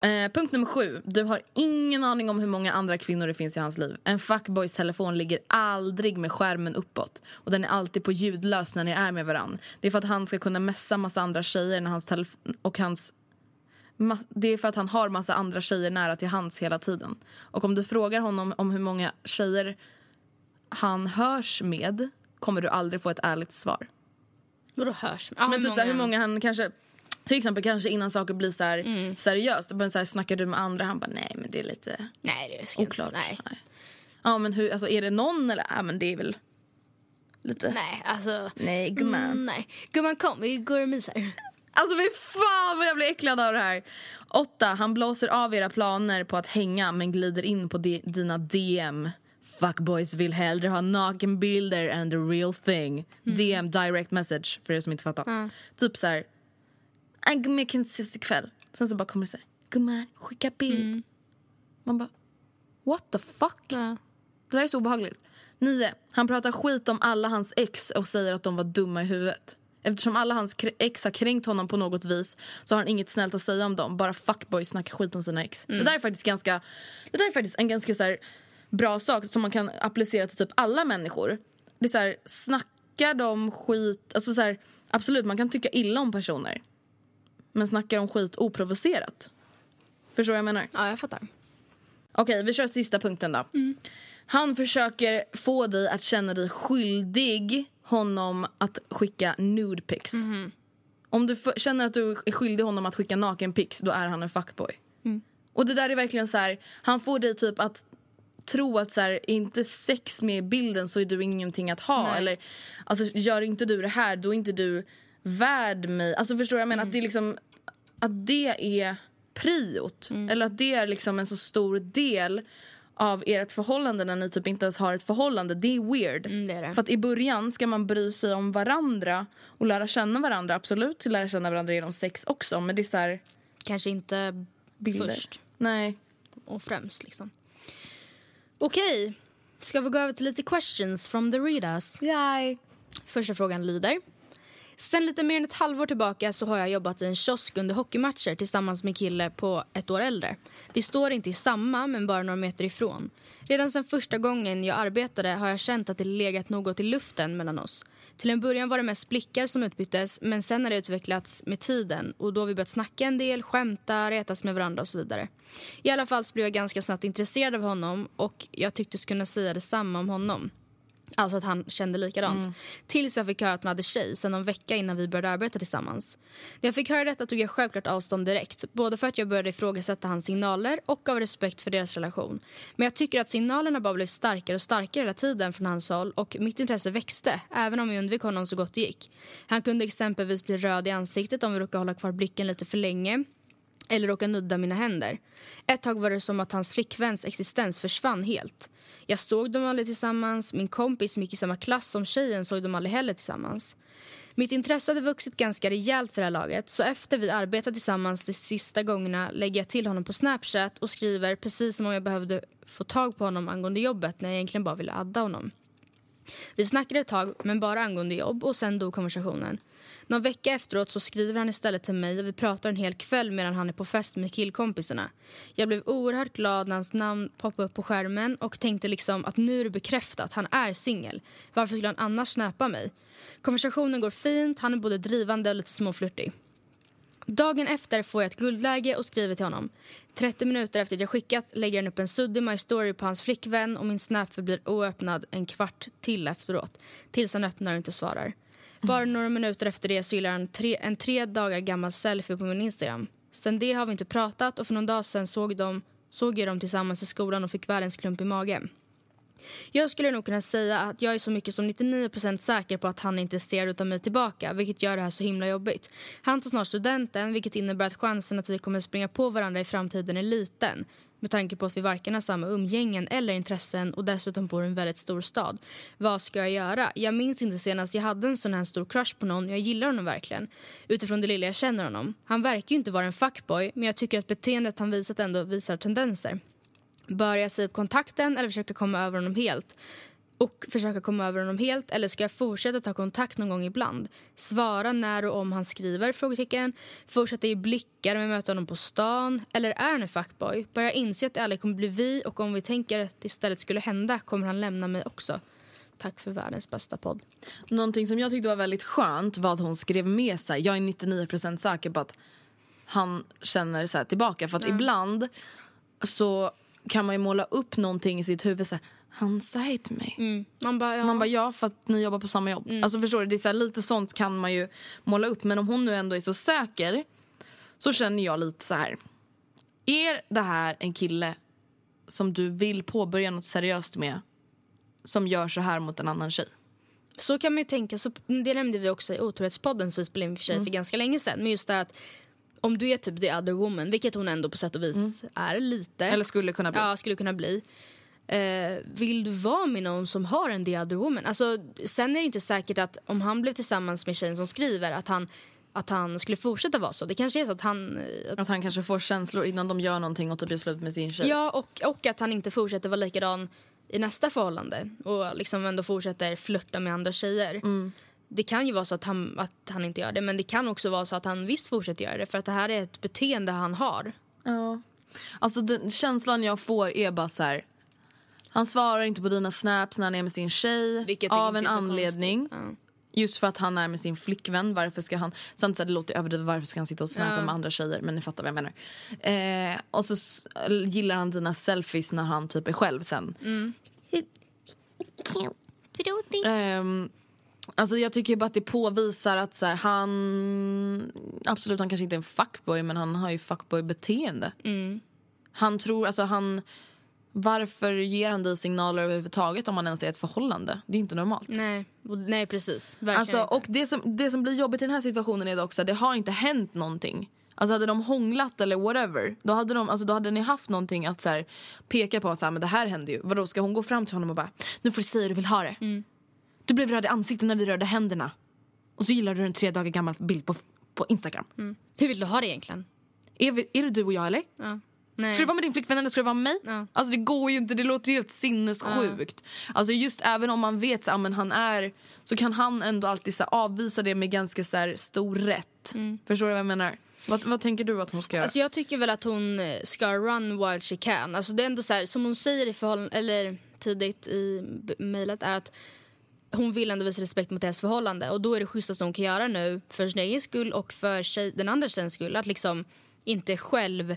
Eh, punkt nummer sju. Du har ingen aning om hur många andra kvinnor det finns i hans liv. En fuckboys telefon ligger aldrig med skärmen uppåt. Och den är alltid på ljudlös när ni är med varann. Det är för att han ska kunna messa massa andra tjejer när hans telefon... Och hans... Det är för att han har massa andra tjejer nära till hans hela tiden. Och om du frågar honom om hur många tjejer han hörs med kommer du aldrig få ett ärligt svar. Vadå hörs? Ja, Men typ såhär, hur många han kanske till exempel kanske innan saker blir så här Mm. seriöst. Men så här, snackar du med andra? Han bara nej men det är lite Nej, det inte- oklart. Nej. Ja men hur, alltså är det någon eller? Ja men det är väl lite. nej, alltså. Nej gumman. Mm, nej. Gumman kom, vi går och myser. Alltså fy fan vad jag blir äcklad av det här. Åtta, han blåser av era planer på att hänga men glider in på di- dina DM. Fuckboys vill hellre ha nakenbilder än the real thing. DM, direct message, för er som inte fattar. Typ så här. "Äh, Gumman jag kan inte ses ikväll. Sen så bara kommer det så här. Gumman skicka bild. Man bara. What the fuck? Ja. Det där är så obehagligt. 9. Han pratar skit om alla hans ex och säger att de var dumma i huvudet. Eftersom alla hans ex har kränkt honom på något vis så har han inget snällt att säga om dem. Bara fuckboys snackar skit om sina ex. Det där är faktiskt ganska Det där är faktiskt en ganska så här, bra sak som man kan applicera till typ alla människor. Det är så här, snackar de skit... Alltså så här, absolut, man kan tycka illa om personer. Men snackar de skit oprovocerat? Förstår vad jag menar? ja, jag fattar. Okej, vi kör sista punkten då. Han försöker få dig att känna dig skyldig honom att skicka nude pics. Om du känner att du är skyldig honom att skicka naken pics, då är han en fuckboy. Och det där är verkligen så här, han får dig typ att tro att så här, är inte sex med i bilden så är du ingenting att ha. Eller alltså, gör inte du det här, då är inte du värd mig. Alltså förstår vad jag menar? Att det är liksom att det är priot. Eller att det är liksom en så stor del av ert förhållande när ni typ inte ens har ett förhållande. Det är weird. Mm, det är det. För att i början ska man bry sig om varandra och lära känna varandra. Absolut lära känna varandra genom sex också. Men det är så här, Kanske inte bilder. först. Nej. och främst. Liksom. Okej, ska vi gå över till lite questions from the readers? Yay. Första frågan lyder. Sen lite mer än ett halvår tillbaka så har jag jobbat i en kiosk under hockeymatcher tillsammans med en kille på ett år äldre. Vi står inte i samma, men bara några meter ifrån. Redan sen första gången jag arbetade har jag känt att det legat något i luften mellan oss. Till en början var det mest blickar som utbyttes, men sen har det utvecklats med tiden och då har vi börjat snacka en del, skämta, retas med varandra och så vidare. I alla fall så blev jag ganska snabbt intresserad av honom och jag tycktes kunna säga detsamma om honom. Alltså att han kände likadant. Mm. Tills jag fick höra att han hade tjej sen någon vecka innan vi började arbeta tillsammans. När jag fick höra detta tog jag självklart avstånd direkt. Både för att jag började ifrågasätta hans signaler och av respekt för deras relation. Men jag tycker att signalerna bara blev starkare och starkare hela tiden från hans håll och mitt intresse växte, även om jag undvek honom så gott det gick. Han kunde exempelvis bli röd i ansiktet om vi råkade hålla kvar blicken lite för länge eller råka nudda mina händer. Ett tag var det som att hans flickväns existens försvann helt. Jag såg dem aldrig tillsammans, min kompis som gick i samma klass som tjejen såg dem aldrig heller tillsammans. Mitt intresse hade vuxit ganska rejält för det här laget så efter vi arbetat tillsammans de sista gångerna lägger jag till honom på Snapchat och skriver precis som om jag behövde få tag på honom angående jobbet när jag egentligen bara ville adda honom. Vi snackade ett tag, men bara angående jobb och sen dog konversationen. Någon vecka efteråt så skriver han istället till mig och vi pratar en hel kväll medan han är på fest med killkompisarna. Jag blev oerhört glad när hans namn poppade upp på skärmen och tänkte liksom att nu är det bekräftat, han är singel. Varför skulle han annars snäpa mig? Konversationen går fint, han är både drivande och lite småflörtig. Dagen efter får jag ett guldläge och skriver till honom. 30 minuter efter att jag skickat lägger han upp en suddig My Story på hans flickvän och min snap förblir oöppnad en kvart till efteråt. Tills han öppnar och inte svarar. Bara några minuter efter det så gillar han tre, en tre dagar gammal selfie på min Instagram. Sen det har vi inte pratat och för någon dag sen såg, de, såg jag dem tillsammans i skolan och fick världens klump i magen. Jag skulle nog kunna säga att jag är så mycket som 99% säker på att han är intresserad av mig tillbaka vilket gör det här så himla jobbigt. Han tar snart studenten vilket innebär att chansen att vi kommer springa på varandra i framtiden är liten med tanke på att vi varken har samma umgängen eller intressen och dessutom bor i en väldigt stor stad. Vad ska jag göra? Jag minns inte senast jag hade en sån här stor crush på någon. Jag gillar honom verkligen. Utifrån det lilla jag känner honom. Han verkar ju inte vara en fuckboy men jag tycker att beteendet han visat ändå visar tendenser. Bör jag säga upp kontakten eller försöka komma över honom helt? Och försöka komma över honom helt eller ska jag fortsätta ta kontakt någon gång ibland? Svara när och om han skriver? Frågetecken. Fortsätta ge blickar om jag möter honom på stan? Eller är han en fuckboy? Bör jag inse att det aldrig kommer bli vi och om vi tänker att det istället skulle hända kommer han lämna mig också? Tack för världens bästa podd. Någonting som jag tyckte var väldigt skönt var att hon skrev med sig. Jag är 99% säker på att han känner så här tillbaka. För att ibland så kan man ju måla upp någonting i sitt huvud. Så här, han säger till mig. Mm. Man bara, ja. Man bara ja för att ni jobbar på samma jobb. Alltså förstår du, det är så här, lite sånt kan man ju måla upp. Men om hon nu ändå är så säker så känner jag lite så här. Är det här en kille som du vill påbörja något seriöst med som gör så här mot en annan tjej? Så kan man ju tänka. Så det nämnde vi också i Otrohetspodden som vi spelade in för, sig Mm. för ganska länge sedan. Men just det att om du är typ the other woman, vilket hon ändå på sätt och vis är lite. Mm. Eller skulle kunna bli. Ja, skulle kunna bli. Eh, vill du vara med någon som har en the other woman? Alltså, sen är det inte säkert att om han blev tillsammans med tjejen som skriver att han, att han skulle fortsätta vara så. Det kanske är så att han... Att, Att han kanske får känslor innan de gör någonting och typ gör slut med sin tjej. ja, och, och att han inte fortsätter vara likadan i nästa förhållande och liksom ändå fortsätter flirta med andra tjejer. Mm. Det kan ju vara så att han, att han inte gör det men det kan också vara så att han visst fortsätter göra det för att det här är ett beteende han har. Ja. Alltså den känslan jag får är bara så här. Han svarar inte på dina snaps när han är med sin tjej. Vilket av en anledning. konstigt. Just för att han är med sin flickvän. Varför ska han... Samtidigt det låter överdrivet. Varför ska han sitta och snappa Ja. med andra tjejer? Men ni fattar vad jag menar. Eh, och så gillar han dina selfies när han typ är själv sen. Mm. Ehm, alltså jag tycker bara att det påvisar att så här, han... Absolut, han kanske inte är en fuckboy men han har ju fuckboy-beteende. Mm. Han tror, alltså han... Varför ger han dig signaler överhuvudtaget om man ens är i ett förhållande? Det är inte normalt. Nej, nej precis. Verkligen Alltså, inte. och det som, det som blir jobbigt i den här situationen är det också, det har inte hänt någonting. Alltså hade de hånglat eller whatever, då hade, de, alltså, då hade ni haft någonting att så här, peka på. Så här, men det här hände ju. Vadå, ska hon gå fram till honom och bara, nu får du säga hur du vill ha det. Mm. Du blev röd i ansiktet när vi rörde händerna. Och så gillar du en tre dagar gammal bild på, på Instagram. Hur vill du ha det egentligen? Är, vi, är det du och jag eller? Ja. Nej. Ska du vara med din flickvän eller ska du vara med mig? Ja. Alltså det går ju inte, det låter ju helt sinnessjukt. Alltså just även om man vet att han är, så kan han ändå alltid så avvisa det med ganska så här, stor rätt. Förstår du vad jag menar? Vad, vad tänker du att hon ska göra? Alltså jag tycker väl att hon eh, ska run while she can. Alltså det är ändå så här, som hon säger i förhållande, eller tidigt i mejlet är att hon vill ändå visa respekt mot deras förhållande och då är det schysstaste hon kan göra nu för sin egen skull och för tjej, den andra tjejens skull att liksom inte själv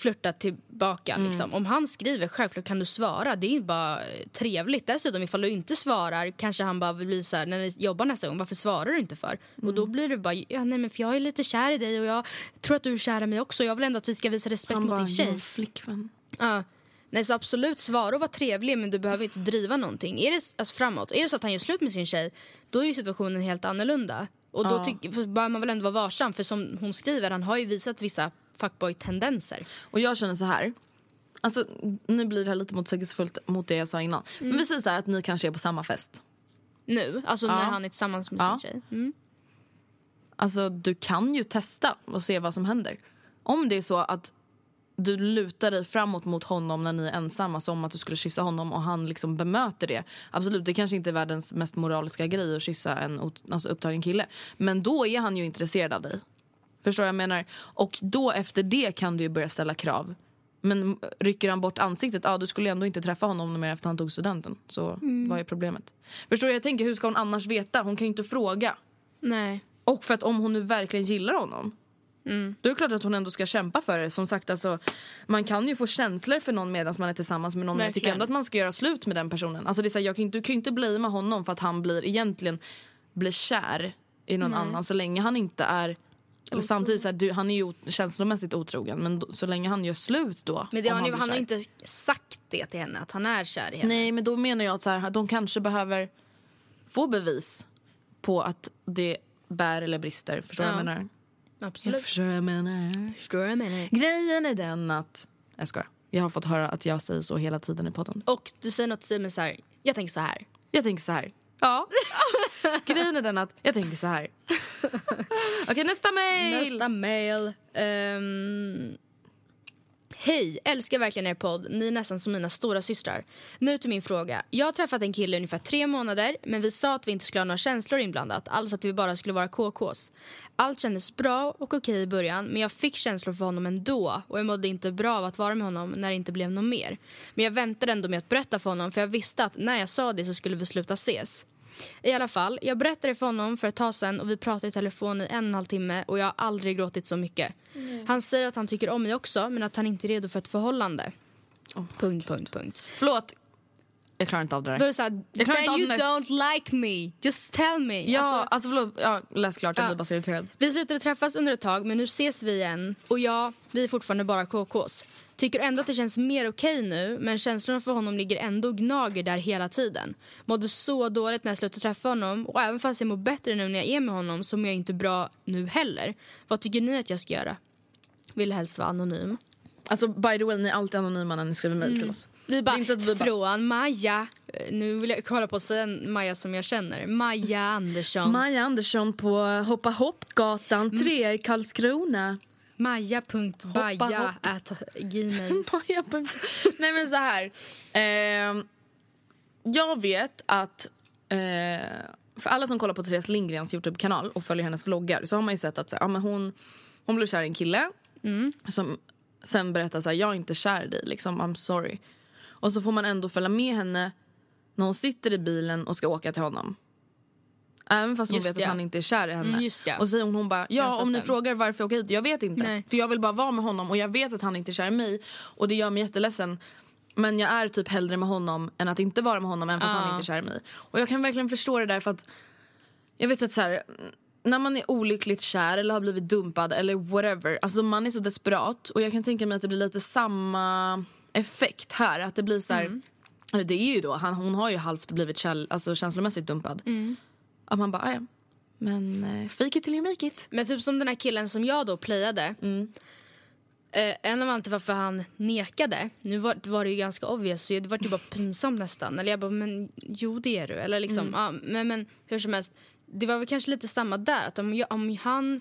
flörta tillbaka. Liksom. Om han skriver, självklart kan du svara. Det är bara eh, trevligt. Dessutom ifall du inte svarar kanske han bara här, när ni jobbar nästa gång, varför svarar du inte för? Och då blir det bara, ja nej men för jag är lite kär i dig och jag tror att du är kär i mig också. Jag vill ändå att vi ska visa respekt han mot bara, din tjej. har flickvän. Ja. Nej så absolut, svara och var trevlig men du behöver inte driva någonting. Är det, alltså framåt, är det så att han gör slut med sin tjej då är ju situationen helt annorlunda. Och då för bör man väl ändå vara varsam för som hon skriver, han har ju visat vissa fuckboy-tendenser. Och jag känner så här. Alltså, nu blir det här lite motsägelsefullt mot det jag sa innan. Men vi säger så här att ni kanske är på samma fest. Nu, alltså Ja. när han är tillsammans med Ja. sin tjej. Mm. Alltså du kan ju testa och se vad som händer. Om det är så att du lutar dig framåt mot honom när ni är ensamma som att du skulle kyssa honom och han liksom bemöter det. Absolut, det kanske inte är världens mest moraliska grej att kyssa en alltså, upptagen kille. Men då är han ju intresserad av dig. Förstår jag menar? Och då efter det kan du ju börja ställa krav. Men rycker han bort ansiktet, ja du skulle ändå inte träffa honom mer efter han tog studenten. Så vad är problemet? Förstår du? Jag tänker, hur ska hon annars veta? Hon kan ju inte fråga. Nej. Och för att om hon nu verkligen gillar honom då är det klart att hon ändå ska kämpa för det. Som sagt, alltså, man kan ju få känslor för någon medan man är tillsammans med någon. Men jag tycker Verkligen. ändå att man ska göra slut med den personen. Alltså, det är så här, jag kan, inte- du kan ju inte blamea honom för att han blir egentligen blir kär i någon annan så länge han inte är eller samtidigt så här, du, han är ju känslomässigt otrogen men då, så länge han gör slut då Men det, han, blir han har inte sagt det till henne, att han är kär i henne. Nej men då menar jag att så här, de kanske behöver få bevis på att det bär eller brister. Förstår du Ja. vad jag menar? Absolut. Förstår du vad jag menar? Förstår vad jag menar? Grejen är den att... Jag skojar. Jag har fått höra att jag säger så hela tiden i podden. Och du säger något till mig så här, jag tänker så här. Jag tänker så här. Ja. <laughs> Grejen är den att jag tänker så här. <laughs> Okej, nästa mail! Nästa mail. Ehm, Hej, älskar verkligen er podd. Ni är nästan som mina stora systrar. Nu till min fråga. Jag har träffat en kille i ungefär tre månader men vi sa att vi inte skulle ha några känslor inblandat. Alltså att vi bara skulle vara KKs. Allt kändes bra och okej i början men jag fick känslor för honom ändå och jag mådde inte bra av att vara med honom när det inte blev något mer. Men jag väntade ändå med att berätta för honom för jag visste att när jag sa det så skulle vi sluta ses. I alla fall, jag berättade för honom för ett tag sedan och vi pratade i telefon i en och en halv timme och jag har aldrig gråtit så mycket. Han säger att han tycker om mig också men att han inte är redo för ett förhållande. punkt, punkt, punkt. Förlåt. Jag klarar inte av det Då är där. det såhär, Jag then you don't like me, just tell me. Ja, Alltså, alltså, förlåt. Ja, läs klart. Jag Ja. blir bara så irriterad. vi slutade träffas under ett tag men nu ses vi igen och ja, vi är fortfarande bara KKs. Tycker ändå att det känns mer okej nu men känslorna för honom ligger ändå gnager där hela tiden. Mådde så dåligt när jag slutade träffa honom och även fast jag mår bättre nu när jag är med honom så mår jag inte bra nu heller. Vad tycker ni att jag ska göra? Vill helst vara anonym. Alltså by the way, ni är alltid anonyma när ni skriver mail till oss. Vi bara, vi bara- från Maja. Eh, Nu vill jag kolla på att säga en Maja som jag känner. Maja Andersson. Maja Andersson på Hoppa Hoppgatan 3 i Karlskrona. Maja.baja at gmail. <laughs> Maja punkt- Nej men så här. Ehm, jag vet att eh, för alla som kollar på Therese Lindgrens Youtube-kanal och följer hennes vloggar så har man ju sett att så, ja, men hon, hon blev kär i en kille som sen berättar så här, jag är inte kär i dig, liksom, I'm sorry. Och så får man ändå följa med henne när hon sitter i bilen och ska åka till honom. Även fast hon Just vet ja. att han inte är kär i henne. Mm, ja. Och så säger hon, hon bara, ja om ni den. frågar varför jag åker hit, jag vet inte. Nej. För jag vill bara vara med honom och jag vet att han inte är kär i mig. Och det gör mig jätteledsen. Men jag är typ hellre med honom än att inte vara med honom även fast Ja. han inte är kär i mig. Och jag kan verkligen förstå det där för att jag vet att så här, när man är olyckligt kär eller har blivit dumpad eller whatever, alltså man är så desperat och jag kan tänka mig att det blir lite samma effekt här. Att det blir så här, eller det är ju då, han, hon har ju halvt blivit käll, alltså känslomässigt dumpad. Att man bara, "Ah, ja men eh, fake it till you make it. Men typ som den här killen som jag då playade. Eh, en av anledningarna till varför han nekade, nu var, det var det ju ganska obvious, så det var typ bara pinsamt nästan. Eller jag bara, men jo det är du. Eller liksom, ja, men, men hur som helst, det var väl kanske lite samma där. Att om, jag, om han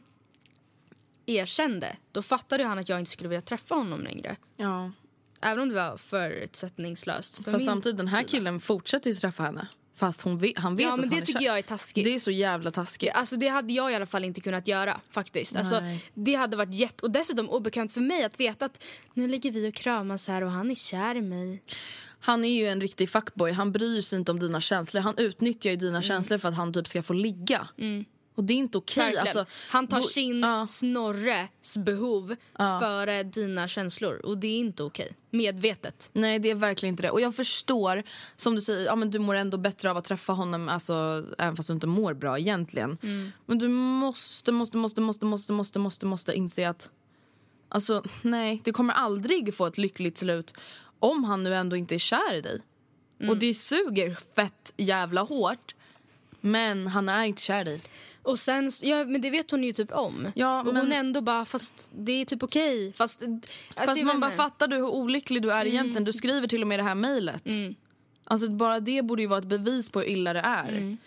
erkände, då fattade han att jag inte skulle vilja träffa honom längre. Ja. Även om det var förutsättningslöst. För Fast samtidigt, den här sida. killen fortsätter ju träffa henne. Fast hon han vet Ja att men han det är tycker kär. jag är taskigt. Det är så jävla taskigt. Alltså det hade jag i alla fall inte kunnat göra faktiskt. Alltså, det hade varit jätte... Och dessutom obekvämt för mig att veta att nu ligger vi och kramas här och han är kär i mig. Han är ju en riktig fuckboy. Han bryr sig inte om dina känslor. Han utnyttjar ju dina Mm. känslor för att han typ ska få ligga. Och det är inte okej. Alltså, han tar då- sin Ja. Snorres behov före dina känslor. Och det är inte okej. Medvetet. Nej, det är verkligen inte det. Och jag förstår, som du säger, ja, men du mår ändå bättre av att träffa honom, alltså, även fast du inte mår bra egentligen. Men du måste, måste, måste, måste, måste, måste, måste, måste inse att alltså, nej, det kommer aldrig få ett lyckligt slut om han nu ändå inte är kär i dig. Och det suger fett jävla hårt. Men han är inte kär i dig. Och sen, ja, men det vet hon ju typ om. Ja, och men- hon ändå bara, fast det är typ okej. Fast, alltså, Fast man bara fattar du hur olycklig du är egentligen. Du skriver till och med det här mejlet. Alltså bara det borde ju vara ett bevis på hur illa det är.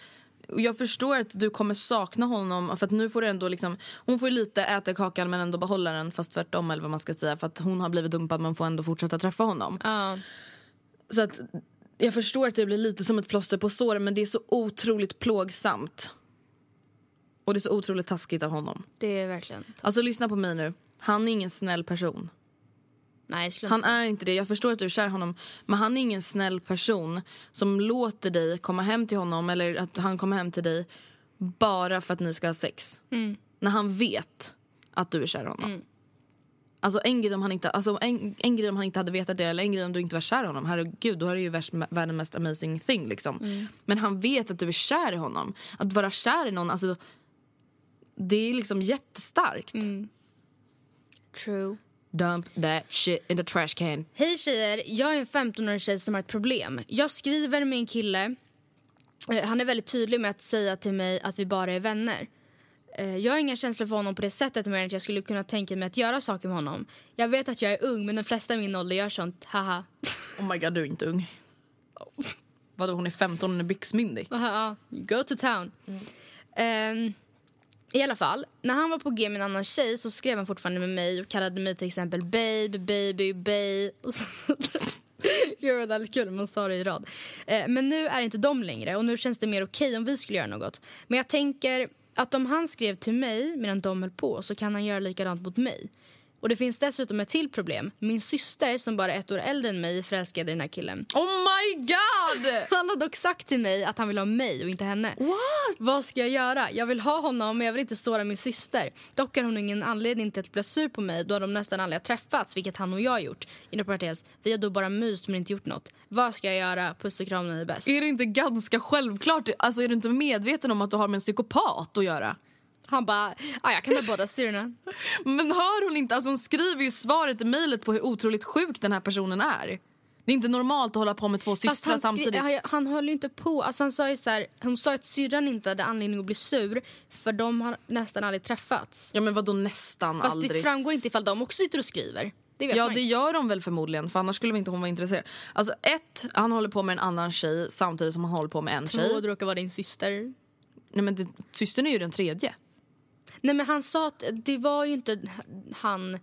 Och jag förstår att du kommer sakna honom för att nu får du ändå liksom, hon får ju lite äta kakan men ändå behålla den fast tvärtom eller vad man ska säga för att hon har blivit dumpad men får ändå fortsätta träffa honom. Ja. Så att jag förstår att det blir lite som ett plåster på såren men det är så otroligt plågsamt. Och det är så otroligt taskigt av honom. Det är verkligen... Alltså lyssna på mig nu. Han är ingen snäll person. Nej, Han är inte det. Jag förstår att du är kär honom. Men han är ingen snäll person som låter dig komma hem till honom eller att han kommer hem till dig bara för att ni ska ha sex. När han vet att du är kär i honom. Alltså en grej, om han inte, alltså en, en grej om han inte hade vetat det eller en grej om du inte var kär i honom. Herregud, då är det ju värst, världens mest amazing thing. Liksom. Men han vet att du är kär i honom. Att vara kär i någon, alltså, det är liksom jättestarkt. True. Dump that shit in the trash can. Hej tjejer, jag är en 15-årig tjej som har ett problem. Jag skriver med en kille. Eh, Han är väldigt tydlig med att säga till mig att vi bara är vänner. Eh, Jag har inga känslor för honom på det sättet mer än att jag skulle kunna tänka mig att göra saker med honom. Jag vet att jag är ung men de flesta i min ålder gör sånt, haha. <laughs> Oh my god, du är inte ung. Vadå, hon är 15 och är byxmyndig? Go to town. Ehm, i alla fall, när han var på G med en annan tjej så skrev han fortfarande med mig och kallade mig till exempel babe, baby, babe. <laughs> Och så Det var väldigt kul, man sa det i rad. Eh, men nu är inte de längre och nu känns det mer okej okay om vi skulle göra något. Men jag tänker att om han skrev till mig medan de höll på så kan han göra likadant mot mig. Och det finns dessutom ett till problem. Min syster som bara är ett år äldre än mig är förälskad i den här killen. Oh my god! <laughs> Han har dock sagt till mig att han vill ha mig och inte henne. What? Vad ska jag göra? Jag vill ha honom men jag vill inte såra min syster. Dock har hon ingen anledning till att bli sur på mig då har de nästan aldrig har träffats, vilket han och jag har gjort. Inom parentes, vi har då bara myst men inte gjort något. Vad ska jag göra? Puss och kram, ni är bäst. Är det inte ganska självklart? Alltså är du inte medveten om att du har med en psykopat att göra? Han bara, ja jag kan ta båda syrorna. <laughs> Men hör hon inte? Alltså hon skriver ju svaret i mejlet på hur otroligt sjuk den här personen är. Det är inte normalt att hålla på med två Fast systrar samtidigt. han, han höll ju inte på. Alltså han sa ju så här, hon sa att syrran inte hade anledning att bli sur för de har nästan aldrig träffats. Ja men vadå nästan Fast aldrig? det framgår inte ifall de också sitter och skriver. Det Ja det gör de väl förmodligen för annars skulle inte hon vara intresserad. Alltså ett, han håller på med en annan tjej samtidigt som han håller på med en tjej. Två, det råkar vara din syster. Nej men det, systern är ju den tredje. Nej men han sa att det var ju inte han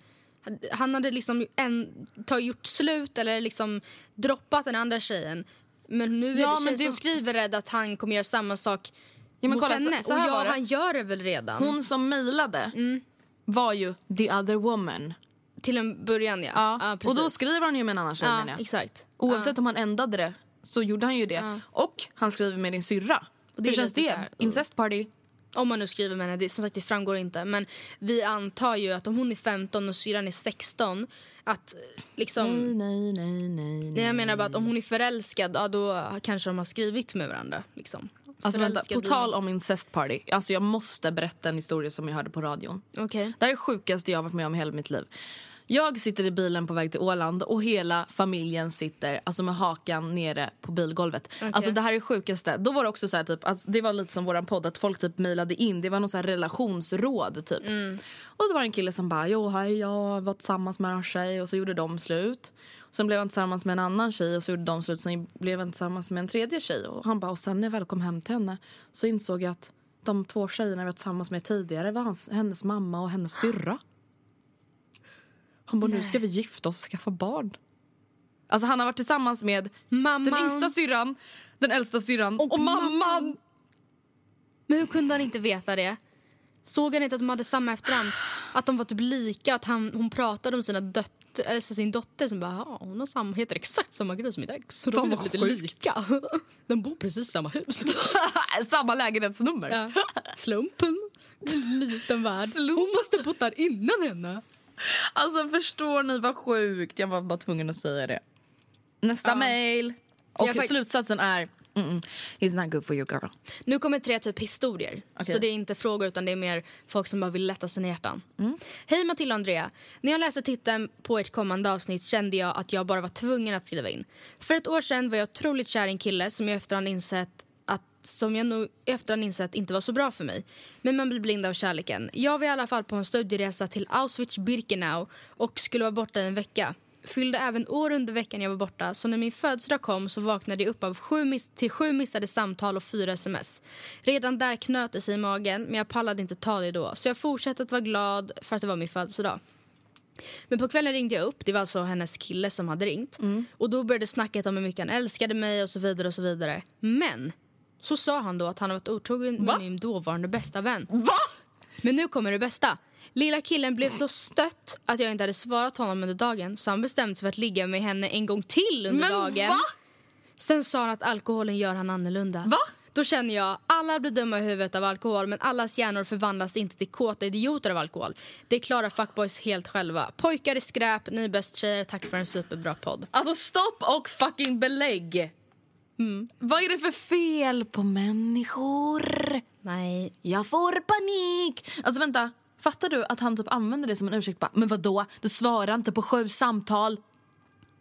han hade liksom en, ta, gjort slut eller liksom droppat den andra tjejen. Men nu är Ja, det tjejen det- som skriver rädd att han kommer göra samma sak Ja, mot kolla, henne. så- så och ja, han gör det väl redan. Hon som mejlade var ju the other woman. Till en början ja. Ja. och då skriver han ju med en annan tjej Ja, menar jag. exakt. Oavsett om han ändrade det så gjorde han ju det. Och han skriver med din syrra. Och det Hur känns det? Incest party? Om man nu skriver med henne, det, som sagt det framgår inte. Men vi antar ju att om hon är 15 och syrran är 16 att liksom... Nej, nej, nej, nej. Jag menar bara att om hon är förälskad, ja, då kanske de har skrivit med varandra. Liksom. Alltså vänta, på tal om incest party. Alltså jag måste berätta en historia som jag hörde på radion. Okej. Det här är det sjukaste jag har varit med om i hela mitt liv. Jag sitter i bilen på väg till Åland och hela familjen sitter alltså med hakan nere på bilgolvet. Alltså det här är det sjukaste. Då var det också så här, typ, alltså, det var lite som våran podd att folk typ mejlade in. Det var någon så här relationsråd typ. Och då var det en kille som bara, jo hej jag var tillsammans med en tjej och så gjorde de slut. Sen blev han tillsammans med en annan tjej och så gjorde de slut. Sen blev han tillsammans med en tredje tjej. Och han bara, och sen när jag väl kom hem till henne så insåg jag att de två tjejerna vi var tillsammans med tidigare var hans, hennes mamma och hennes syrra. Han bara, nu ska vi gifta oss och skaffa barn. Alltså han har varit tillsammans med Mamman. den yngsta syrran, den äldsta syrran och, Och mamman. mamman. Men hur kunde han inte veta det? Såg han inte att de hade samma efternamn? Att de var typ lika? Att han, hon pratade om sina döttrar, eller så sin dotter som bara "Ja, hon har samma, heter exakt samma grej som mitt ex. Så de är vad lite lika. <laughs> De bor precis i samma hus. <laughs> Samma lägenhetsnummer. Ja. Slumpen. En <laughs> liten värld. Slump. Hon måste bott där innan henne. Alltså förstår ni vad sjukt? Jag var bara tvungen att säga det. Nästa Ja. mail. Och fakt- slutsatsen är Mm-mm. He's not good for you girl. Nu kommer tre typ historier. Okej. Så det är inte frågor utan det är mer folk som bara vill lätta sina hjärtan. Hej Matilda och Andrea. När jag läste titeln på ert kommande avsnitt kände jag att jag bara var tvungen att skriva in. För ett år sedan var jag otroligt kär i en kille som jag efterhand insett som jag nog efterhand insett inte var så bra för mig. Men man blir blind av kärleken. Jag var i alla fall på en studieresa till Auschwitz-Birkenau och skulle vara borta i en vecka. Fyllde även år under veckan jag var borta så när min födelsedag kom så vaknade jag upp av sju till sju missade samtal och fyra sms. Redan där knöt det sig i magen men jag pallade inte ta det då så jag fortsatte att vara glad för att det var min födelsedag. Men på kvällen ringde jag upp, det var alltså hennes kille som hade ringt. Och då började snacket om hur mycket han älskade mig och så vidare och så vidare. Men så sa han då att han har varit otrogen med Va? min dåvarande bästa vän. Va? Men nu kommer det bästa. Lilla killen blev så stött att jag inte hade svarat honom under dagen så han bestämde sig för att ligga med henne en gång till under Men dagen. va? Sen sa han att alkoholen gör han annorlunda. Va? Då känner jag, alla blir dumma i huvudet av alkohol men allas hjärnor förvandlas inte till kåta idioter av alkohol. Det klarar fuckboys helt själva. Pojkar är skräp, ni är bäst tjejer, tack för en superbra podd. Alltså stopp och fucking belägg. Vad är det för fel på människor? Nej. Jag får panik. Alltså vänta, fattar du att han typ använder det som en ursäkt? Bara, men vad då? Du svarar inte på sju samtal.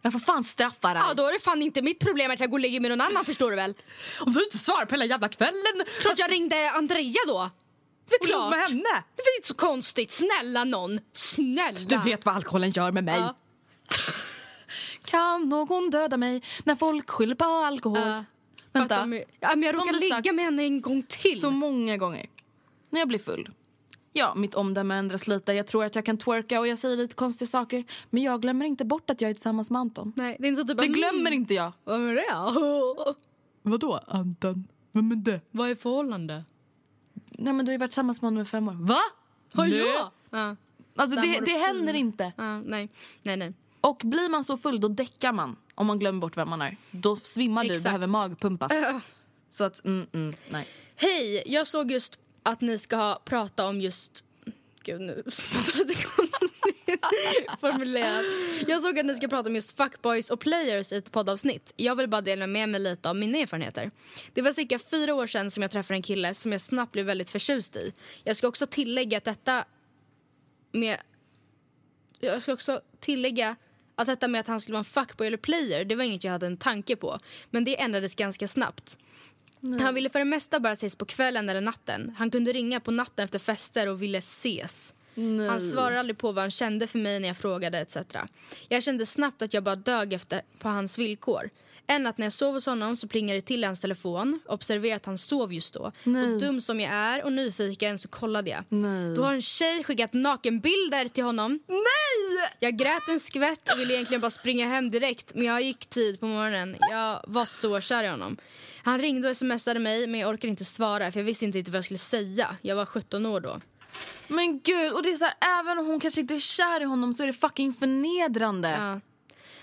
Jag får fan straffa dig. Ja, då är det fan inte mitt problem att jag går och ligger med någon annan förstår du väl? <laughs> Om du inte svarar på hela jävla kvällen. Klart jag ringde Andrea då. Det är klart. med henne. Det är väl inte så konstigt. Snälla någon. Snälla. Du vet vad alkoholen gör med mig. Ja. <laughs> Kan någon döda mig när folk skyller på alkohol? Ja. Vänta. Mig. Ja, men jag du ligga sagt. med henne en gång till. Så många gånger. När jag blir full. Ja, mitt omdöme ändras lite. Jag tror att jag kan twerka och jag säger lite konstiga saker. Men jag glömmer inte bort att jag är tillsammans med Anton. Nej, det är inte så typ Det glömmer mm, inte jag. Vad är det? <laughs> Vadå Anton? Vem är det? Vad är förhållande? Nej men du har ju varit tillsammans med honom i fem år. Va? Har Nej. jag? Ja. Alltså Där det, det händer inte. Ja, nej, nej, nej. Och blir man så full då däckar man. Om man glömmer bort vem man är. Då svimmar du, Exakt. behöver magpumpas. Så att, mm, mm, nej. Hej, jag såg just att ni ska ha, prata om just... Gud, nu <laughs> formulerat. Jag såg att ni ska prata om just fuckboys och players i ett poddavsnitt. Jag vill bara dela med mig lite av mina erfarenheter. Det var cirka fyra år sedan som jag träffade en kille som jag snabbt blev väldigt förtjust i. Jag ska också tillägga att detta med... Jag ska också tillägga att detta med att han skulle vara en fuckboy eller player, det var inget jag hade en tanke på. Men det ändrades ganska snabbt. Han ville för det mesta bara ses på kvällen eller natten. Han kunde ringa på natten efter fester och ville ses. Han svarade aldrig på vad han kände för mig när jag frågade etc. Jag kände snabbt att jag bara dög efter på hans villkor. En natt när jag sov hos honom så plingade det till hans telefon. Observerade att han sov just då. Och dum som jag är och nyfiken så kollade jag. Då har en tjej skickat nakenbilder till honom. Nej! Jag grät en skvätt och ville egentligen bara springa hem direkt. Men jag gick tid på morgonen. Jag var så kär i honom. Han ringde och smsade mig men jag orkade inte svara för jag visste inte riktigt vad jag skulle säga. Jag var 17 år då. Men gud, och det är så här, även om hon kanske inte är kär i honom så är det fucking förnedrande. Ja.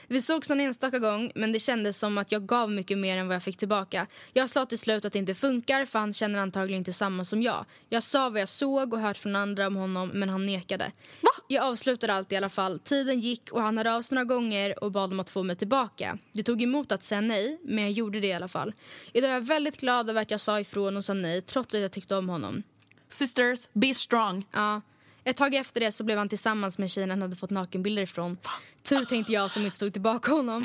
Vi sågs någon enstaka gång men det kändes som att jag gav mycket mer än vad jag fick tillbaka. Jag sa till slut att det inte funkar för han känner antagligen inte samma som jag. Jag sa vad jag såg och hört från andra om honom men han nekade. Va? Jag avslutade allt i alla fall. Tiden gick och han hörde av sig några gånger och bad om att få mig tillbaka. Det tog emot att säga nej men jag gjorde det i alla fall. Idag är jag väldigt glad över att jag sa ifrån och sa nej trots att jag tyckte om honom. Sisters, be strong. Ja. Ett tag efter det så blev han tillsammans med tjejen han hade fått nakenbilder ifrån. Tur tänkte jag som inte stod tillbaka honom.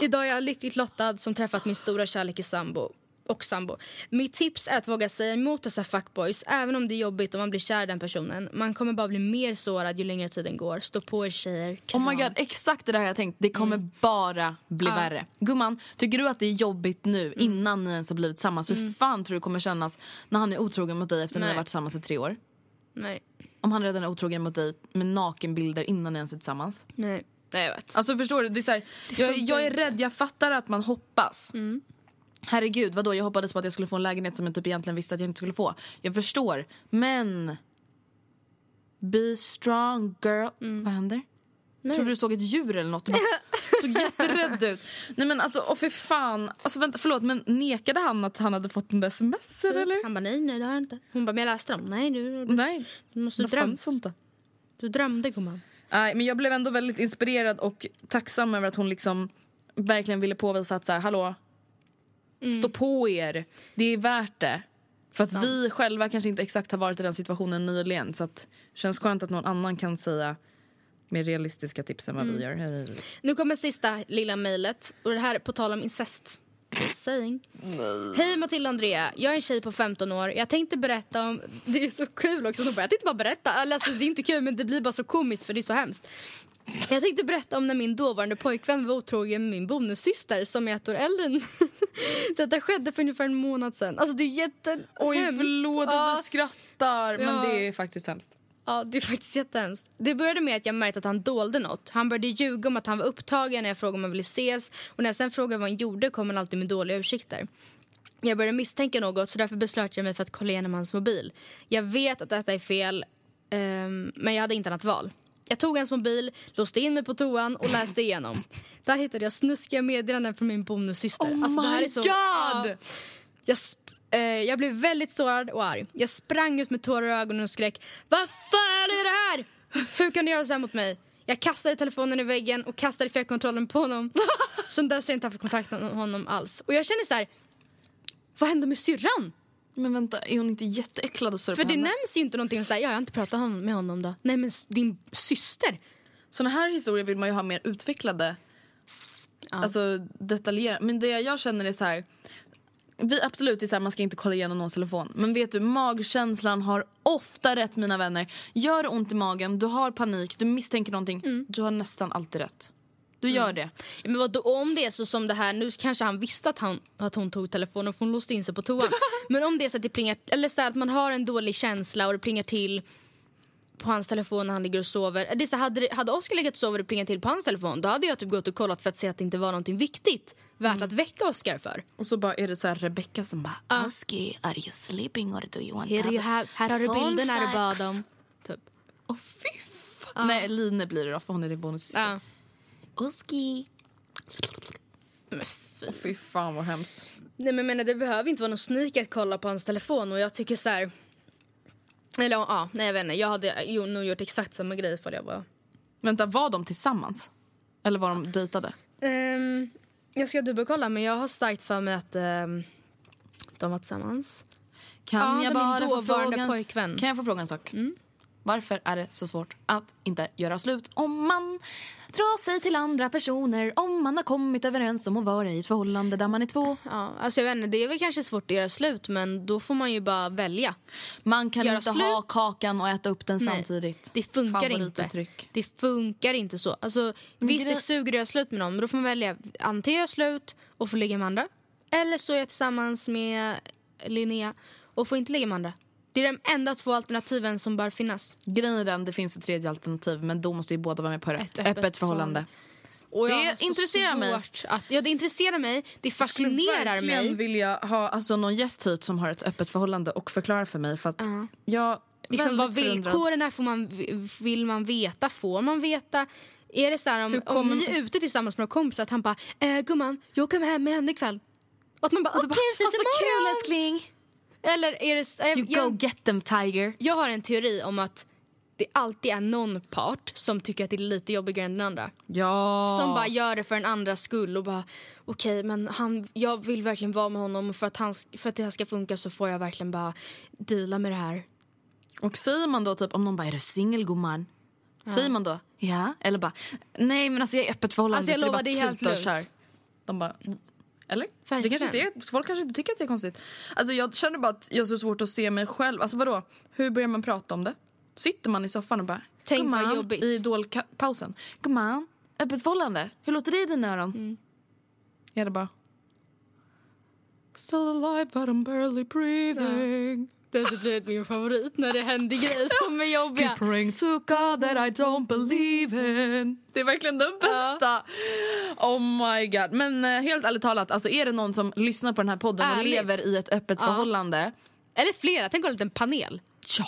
Idag är jag lyckligt lottad som träffat min stora kärlek i sambo. och sambo. Mitt tips är att våga säga emot dessa fuckboys även om det är jobbigt om man blir kär i den personen. Man kommer bara bli mer sårad ju längre tiden går. Stå på er tjejer. Oh my god, exakt det där har jag tänkt. Det kommer bara bli Ja. värre. Gumman, tycker du att det är jobbigt nu innan ni ens har blivit tillsammans? Hur fan tror du det kommer kännas när han är otrogen mot dig efter att ni Nej. har varit tillsammans i tre år? Nej, Om han redan är otrogen mot dig med nakenbilder innan ni ens är tillsammans. nej. Nej, jag vet. Alltså förstår du? Det är så här, jag, jag är rädd, jag fattar att man hoppas. Herregud, vadå? Jag hoppades på att jag skulle få en lägenhet som jag typ egentligen visste att jag inte skulle få. Jag förstår, men... Be strong girl. Vad händer? Nej. Trodde du såg ett djur eller något? Du såg jätterädd ut. Nej men alltså, åh för fan. Alltså vänta, förlåt men nekade han att han hade fått en sms Typ. eller? Han bara nej, nej det har jag inte. Hon bara men jag läste dem. Nej du, du, Nej, du måste drömt. fanns inte. Du drömde gumman. Nej, men jag blev ändå väldigt inspirerad och tacksam över att hon liksom verkligen ville påvisa att så här, hallå, stå på er. Det är värt det. För att Sant. vi själva kanske inte exakt har varit i den situationen nyligen så att det känns skönt att någon annan kan säga mer realistiska tips än vad vi gör. Hej. Nu kommer sista lilla mejlet. Och det här är på tal om incest. Saying. Hej Matilda och Andrea. Jag är en tjej på 15 år. Jag tänkte berätta om... Det är så kul också. De bara, jag tänkte bara berätta. Alltså, det är inte kul men det blir bara så komiskt för det är så hemskt. Jag tänkte berätta om när min dåvarande pojkvän var otrogen med min bonussyster som är ett år äldre än <laughs> Detta skedde för ungefär en månad sedan. Alltså det är jättehemskt. Oj, förlåt att Ja. vi skrattar, men Ja. det är faktiskt hemskt. Ja, det är faktiskt jättehemskt. Det började med att jag märkte att han dolde något. Han började ljuga om att han var upptagen när jag frågade om han ville ses. Och när jag sen frågade vad han gjorde kom han alltid med dåliga ursäkter. Jag började misstänka något så därför beslöt jag mig för att kolla igenom hans mobil. Jag vet att detta är fel, ehm, men jag hade inte annat val. Jag tog hans mobil, låste in mig på toan och läste igenom. Där hittade jag snuskiga meddelanden från min bonussyster. Oh Alltså, det här my är så, God! Ja. Jag, jag blev väldigt sårad och arg. Jag sprang ut med tårar i ögonen och skrek Vad fan är det här? Hur kan du göra så här mot mig? Jag kastade telefonen i väggen och kastade fjärrkontrollen på honom. <laughs> Sen dess har jag inte haft kontakt med honom alls. Och jag känner så här, vad hände med syrran? Men vänta, är hon inte jätteäcklad och För det henne? nämns ju inte någonting om så här, ja, jag har inte pratat med honom då. Nej men din syster. Såna här historier vill man ju ha mer utvecklade. Alltså detaljerade. Men det jag känner är så här. Vi absolut så här, man ska inte kolla igenom någons telefon. Men vet du, magkänslan har ofta rätt mina vänner. Gör det ont i magen, du har panik, du misstänker någonting. Du har nästan alltid rätt. Du gör det. Men vad, om det är så som det här, nu kanske han visste att, han, att hon tog telefonen för hon låste in sig på toan. <laughs> Men om det är så att det plingar, eller så att man har en dålig känsla och det plingar till på hans telefon när han ligger och sover. Det är så, hade, det- hade Oskar legat och sovit och det plingat till på hans telefon då hade jag typ gått och kollat för att se att det inte var någonting viktigt värt att väcka Oskar för. Och så bara är det så här Rebecca som bara Ja. Oski, are you sleeping or do you want to Här, är ju have här, har du när du bad om. Typ. Åh fy fan. Nej, Line blir det då för hon är din bonussyster. Ja. Oski. Men fy. Åh, fy fan vad hemskt. Nej men menar, det behöver inte vara någon sneak att kolla på hans telefon och jag tycker så här. Eller ja, nej jag vet inte. Jag hade nog gjort exakt samma grej för jag var... Vänta, var de tillsammans? Eller var de dejtade? Ehm, jag ska dubbelkolla men jag har starkt för mig att ehm, de var tillsammans. Kan Ja, jag bara min dåvarande pojkvän. Kan jag få fråga en sak? Varför är det så svårt att inte göra slut om man drar sig till andra personer om man har kommit överens om att vara i ett förhållande där man är två? Ja, alltså jag vet inte, det är väl kanske svårt att göra slut men då får man ju bara välja. Man kan Göra inte slut? ha kakan och äta upp den Nej, samtidigt. Det funkar inte. Det funkar inte så. Alltså, visst, grej- det suger att göra slut med någon men då får man välja antingen göra slut och få ligga med andra eller så är jag tillsammans med Linnea och får inte ligga med andra. Det är de enda två alternativen som bör finnas. Grejen är den, det finns ett tredje alternativ men då måste ju båda vara med på det. Ett öppet, öppet förhållande. Och Det jag intresserar mig. Att, ja, det intresserar mig. Det Jag skulle fascinerar mig. vilja ha alltså, någon gäst hit som har ett öppet förhållande och förklara för mig. För att jag är Liksom, vad villkoren är får man, vill man veta, får man veta? Är det så här om, om ni är ute tillsammans med några kompisar att han bara eh, “gumman, jag kommer hem med henne ikväll”? Och att man bara “okej, ses Alltså kul imorgon!” älskling! Eller är det... eh, You jag, go get them tiger. jag har en teori om att det alltid är någon part som tycker att det är lite jobbigare än den andra. Ja. Som bara gör det för en andras skull och bara okej men han, jag vill verkligen vara med honom och för att, han, för att det här ska funka så får jag verkligen bara deala med det här. Och säger man då typ om någon bara är du singel gumman? Säger man då ja? Eller bara nej men alltså jag är öppet förhållande Alltså, jag så lovar, det är bara helt tuta och lugnt. kör. De bara Eller? Verkligen. Det kanske inte är, folk kanske inte tycker att det är konstigt. Alltså jag känner bara att jag har så svårt att se mig själv. Alltså vadå? Hur börjar man prata om det? Sitter man i soffan och bara Tänk vad jobbigt. I idolpausen. Gumman, öppet förhållande. Hur låter det i dina öron? Mm. Jag hade bara... Still alive but I'm barely breathing. Det har typ blivit min favorit när det händer grejer som är jobbiga. Keep praying to God that I don't believe in. Det är verkligen den bästa. Oh my god. Men eh, helt ärligt talat, alltså är det någon som lyssnar på den här podden och Ärligt. lever i ett öppet förhållande. Eller flera, tänk en liten panel. Ja.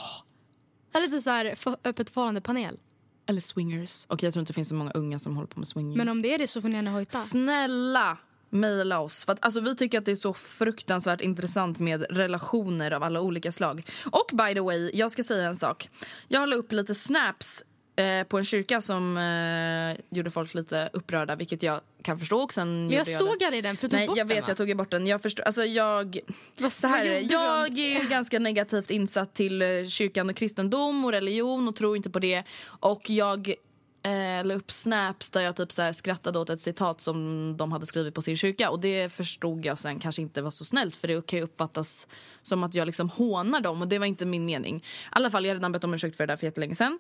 En lite så här för, öppet förhållande panel. Eller swingers. Okej, jag tror inte det finns så många unga som håller på med swinging. Men om det är det så får ni gärna hojta. Snälla mejla oss. För att, alltså, vi tycker att det är så fruktansvärt intressant med relationer av alla olika slag. Och by the way, jag ska säga en sak. Jag la upp lite snaps eh, på en kyrka som eh, gjorde folk lite upprörda, vilket jag kan förstå. Och sen jag såg det. aldrig den för du tog Nej, bort jag den, vet, va? jag tog bort den. Jag, förstår, alltså, jag, Vad så här Jag är ganska negativt insatt till eh, kyrkan och kristendom och religion och tror inte på det. Och jag eh, la upp snaps där jag typ så här skrattade åt ett citat som de hade skrivit på sin kyrka. Och det förstod jag sen kanske inte var så snällt för det kan ju uppfattas som att jag liksom hånar dem och det var inte min mening. I alla fall, jag hade redan bett om ursäkt för det där för jättelänge sedan.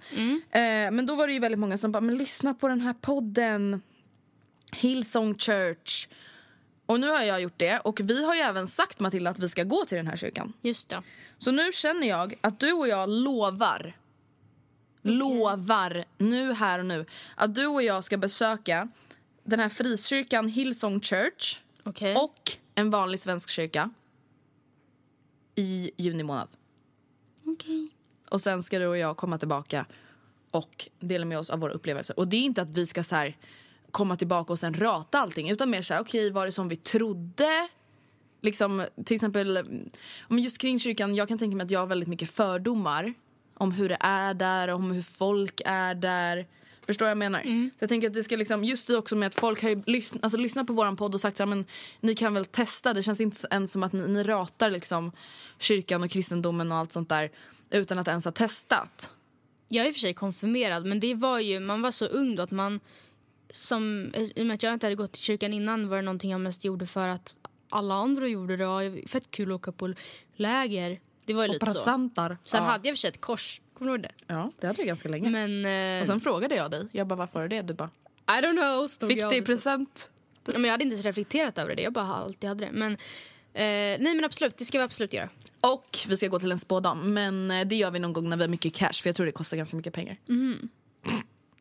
Eh, men då var det ju väldigt många som bara, men lyssna på den här podden. Hillsong Church. Och nu har jag gjort det och vi har ju även sagt Matilda att vi ska gå till den här kyrkan. Just det. Så nu känner jag att du och jag lovar Lovar nu här och nu att du och jag ska besöka den här frikyrkan Hillsong Church Okej. och en vanlig svensk kyrka i juni månad. Okej. Och sen ska du och jag komma tillbaka och dela med oss av våra upplevelser. Och det är inte att vi ska så här komma tillbaka och sen rata allting utan mer så här, okej var det som vi trodde? Liksom till exempel, om just kring kyrkan, jag kan tänka mig att jag har väldigt mycket fördomar om hur det är där, om hur folk är där. Förstår jag menar? Så jag tänker att det ska liksom, just det också med att folk har ju lyssn, alltså, lyssnat på våran podd och sagt så här, men ni kan väl testa. Det känns inte ens som att ni, ni ratar liksom kyrkan och kristendomen och allt sånt där utan att ens ha testat. Jag är i och för sig konfirmerad men det var ju, man var så ung då att man som, i och med att jag inte hade gått till kyrkan innan var det någonting jag mest gjorde för att alla andra gjorde det. Det var fett kul att åka på läger. Det var ju lite så. presentar. Sen ja. hade jag för ett kors, kommer du ihåg det? Ja, det hade du ganska länge. Men eh, Och sen frågade jag dig. Jag bara, varför har du det? Du bara, I don't know. stod fick jag det i present. Ja, Men jag hade inte ens reflekterat över det. Jag bara alltid hade det. Men, eh, nej men absolut, det ska vi absolut göra. Och vi ska gå till en spådam. Men eh, det gör vi någon gång när vi har mycket cash. För jag tror det kostar ganska mycket pengar.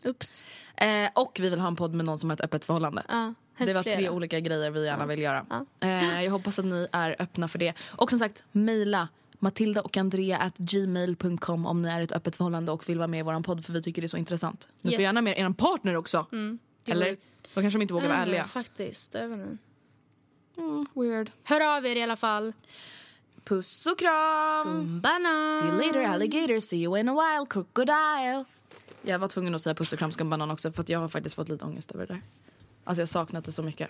Ups. Eh, och vi vill ha en podd med någon som har ett öppet förhållande. Helst det var tre flera. olika grejer vi gärna vill göra. Ja. Eh, jag hoppas att ni är öppna för det. Och som sagt, mejla Matilda och Andrea at gmail.com om ni är ett öppet förhållande och vill vara med i vår podd för vi tycker det är så intressant. Ni får Yes. gärna med er partner också. det Eller? vore- Då kanske de inte vågar vara ärliga. Faktiskt. Inte. Mm, weird. Hör av er i alla fall. Puss och kram! Banan. See you later alligator, see you in a while crocodile. Jag var tvungen att säga puss och kram skumbanan också för jag har faktiskt fått lite ångest över det där. Alltså jag saknat det så mycket.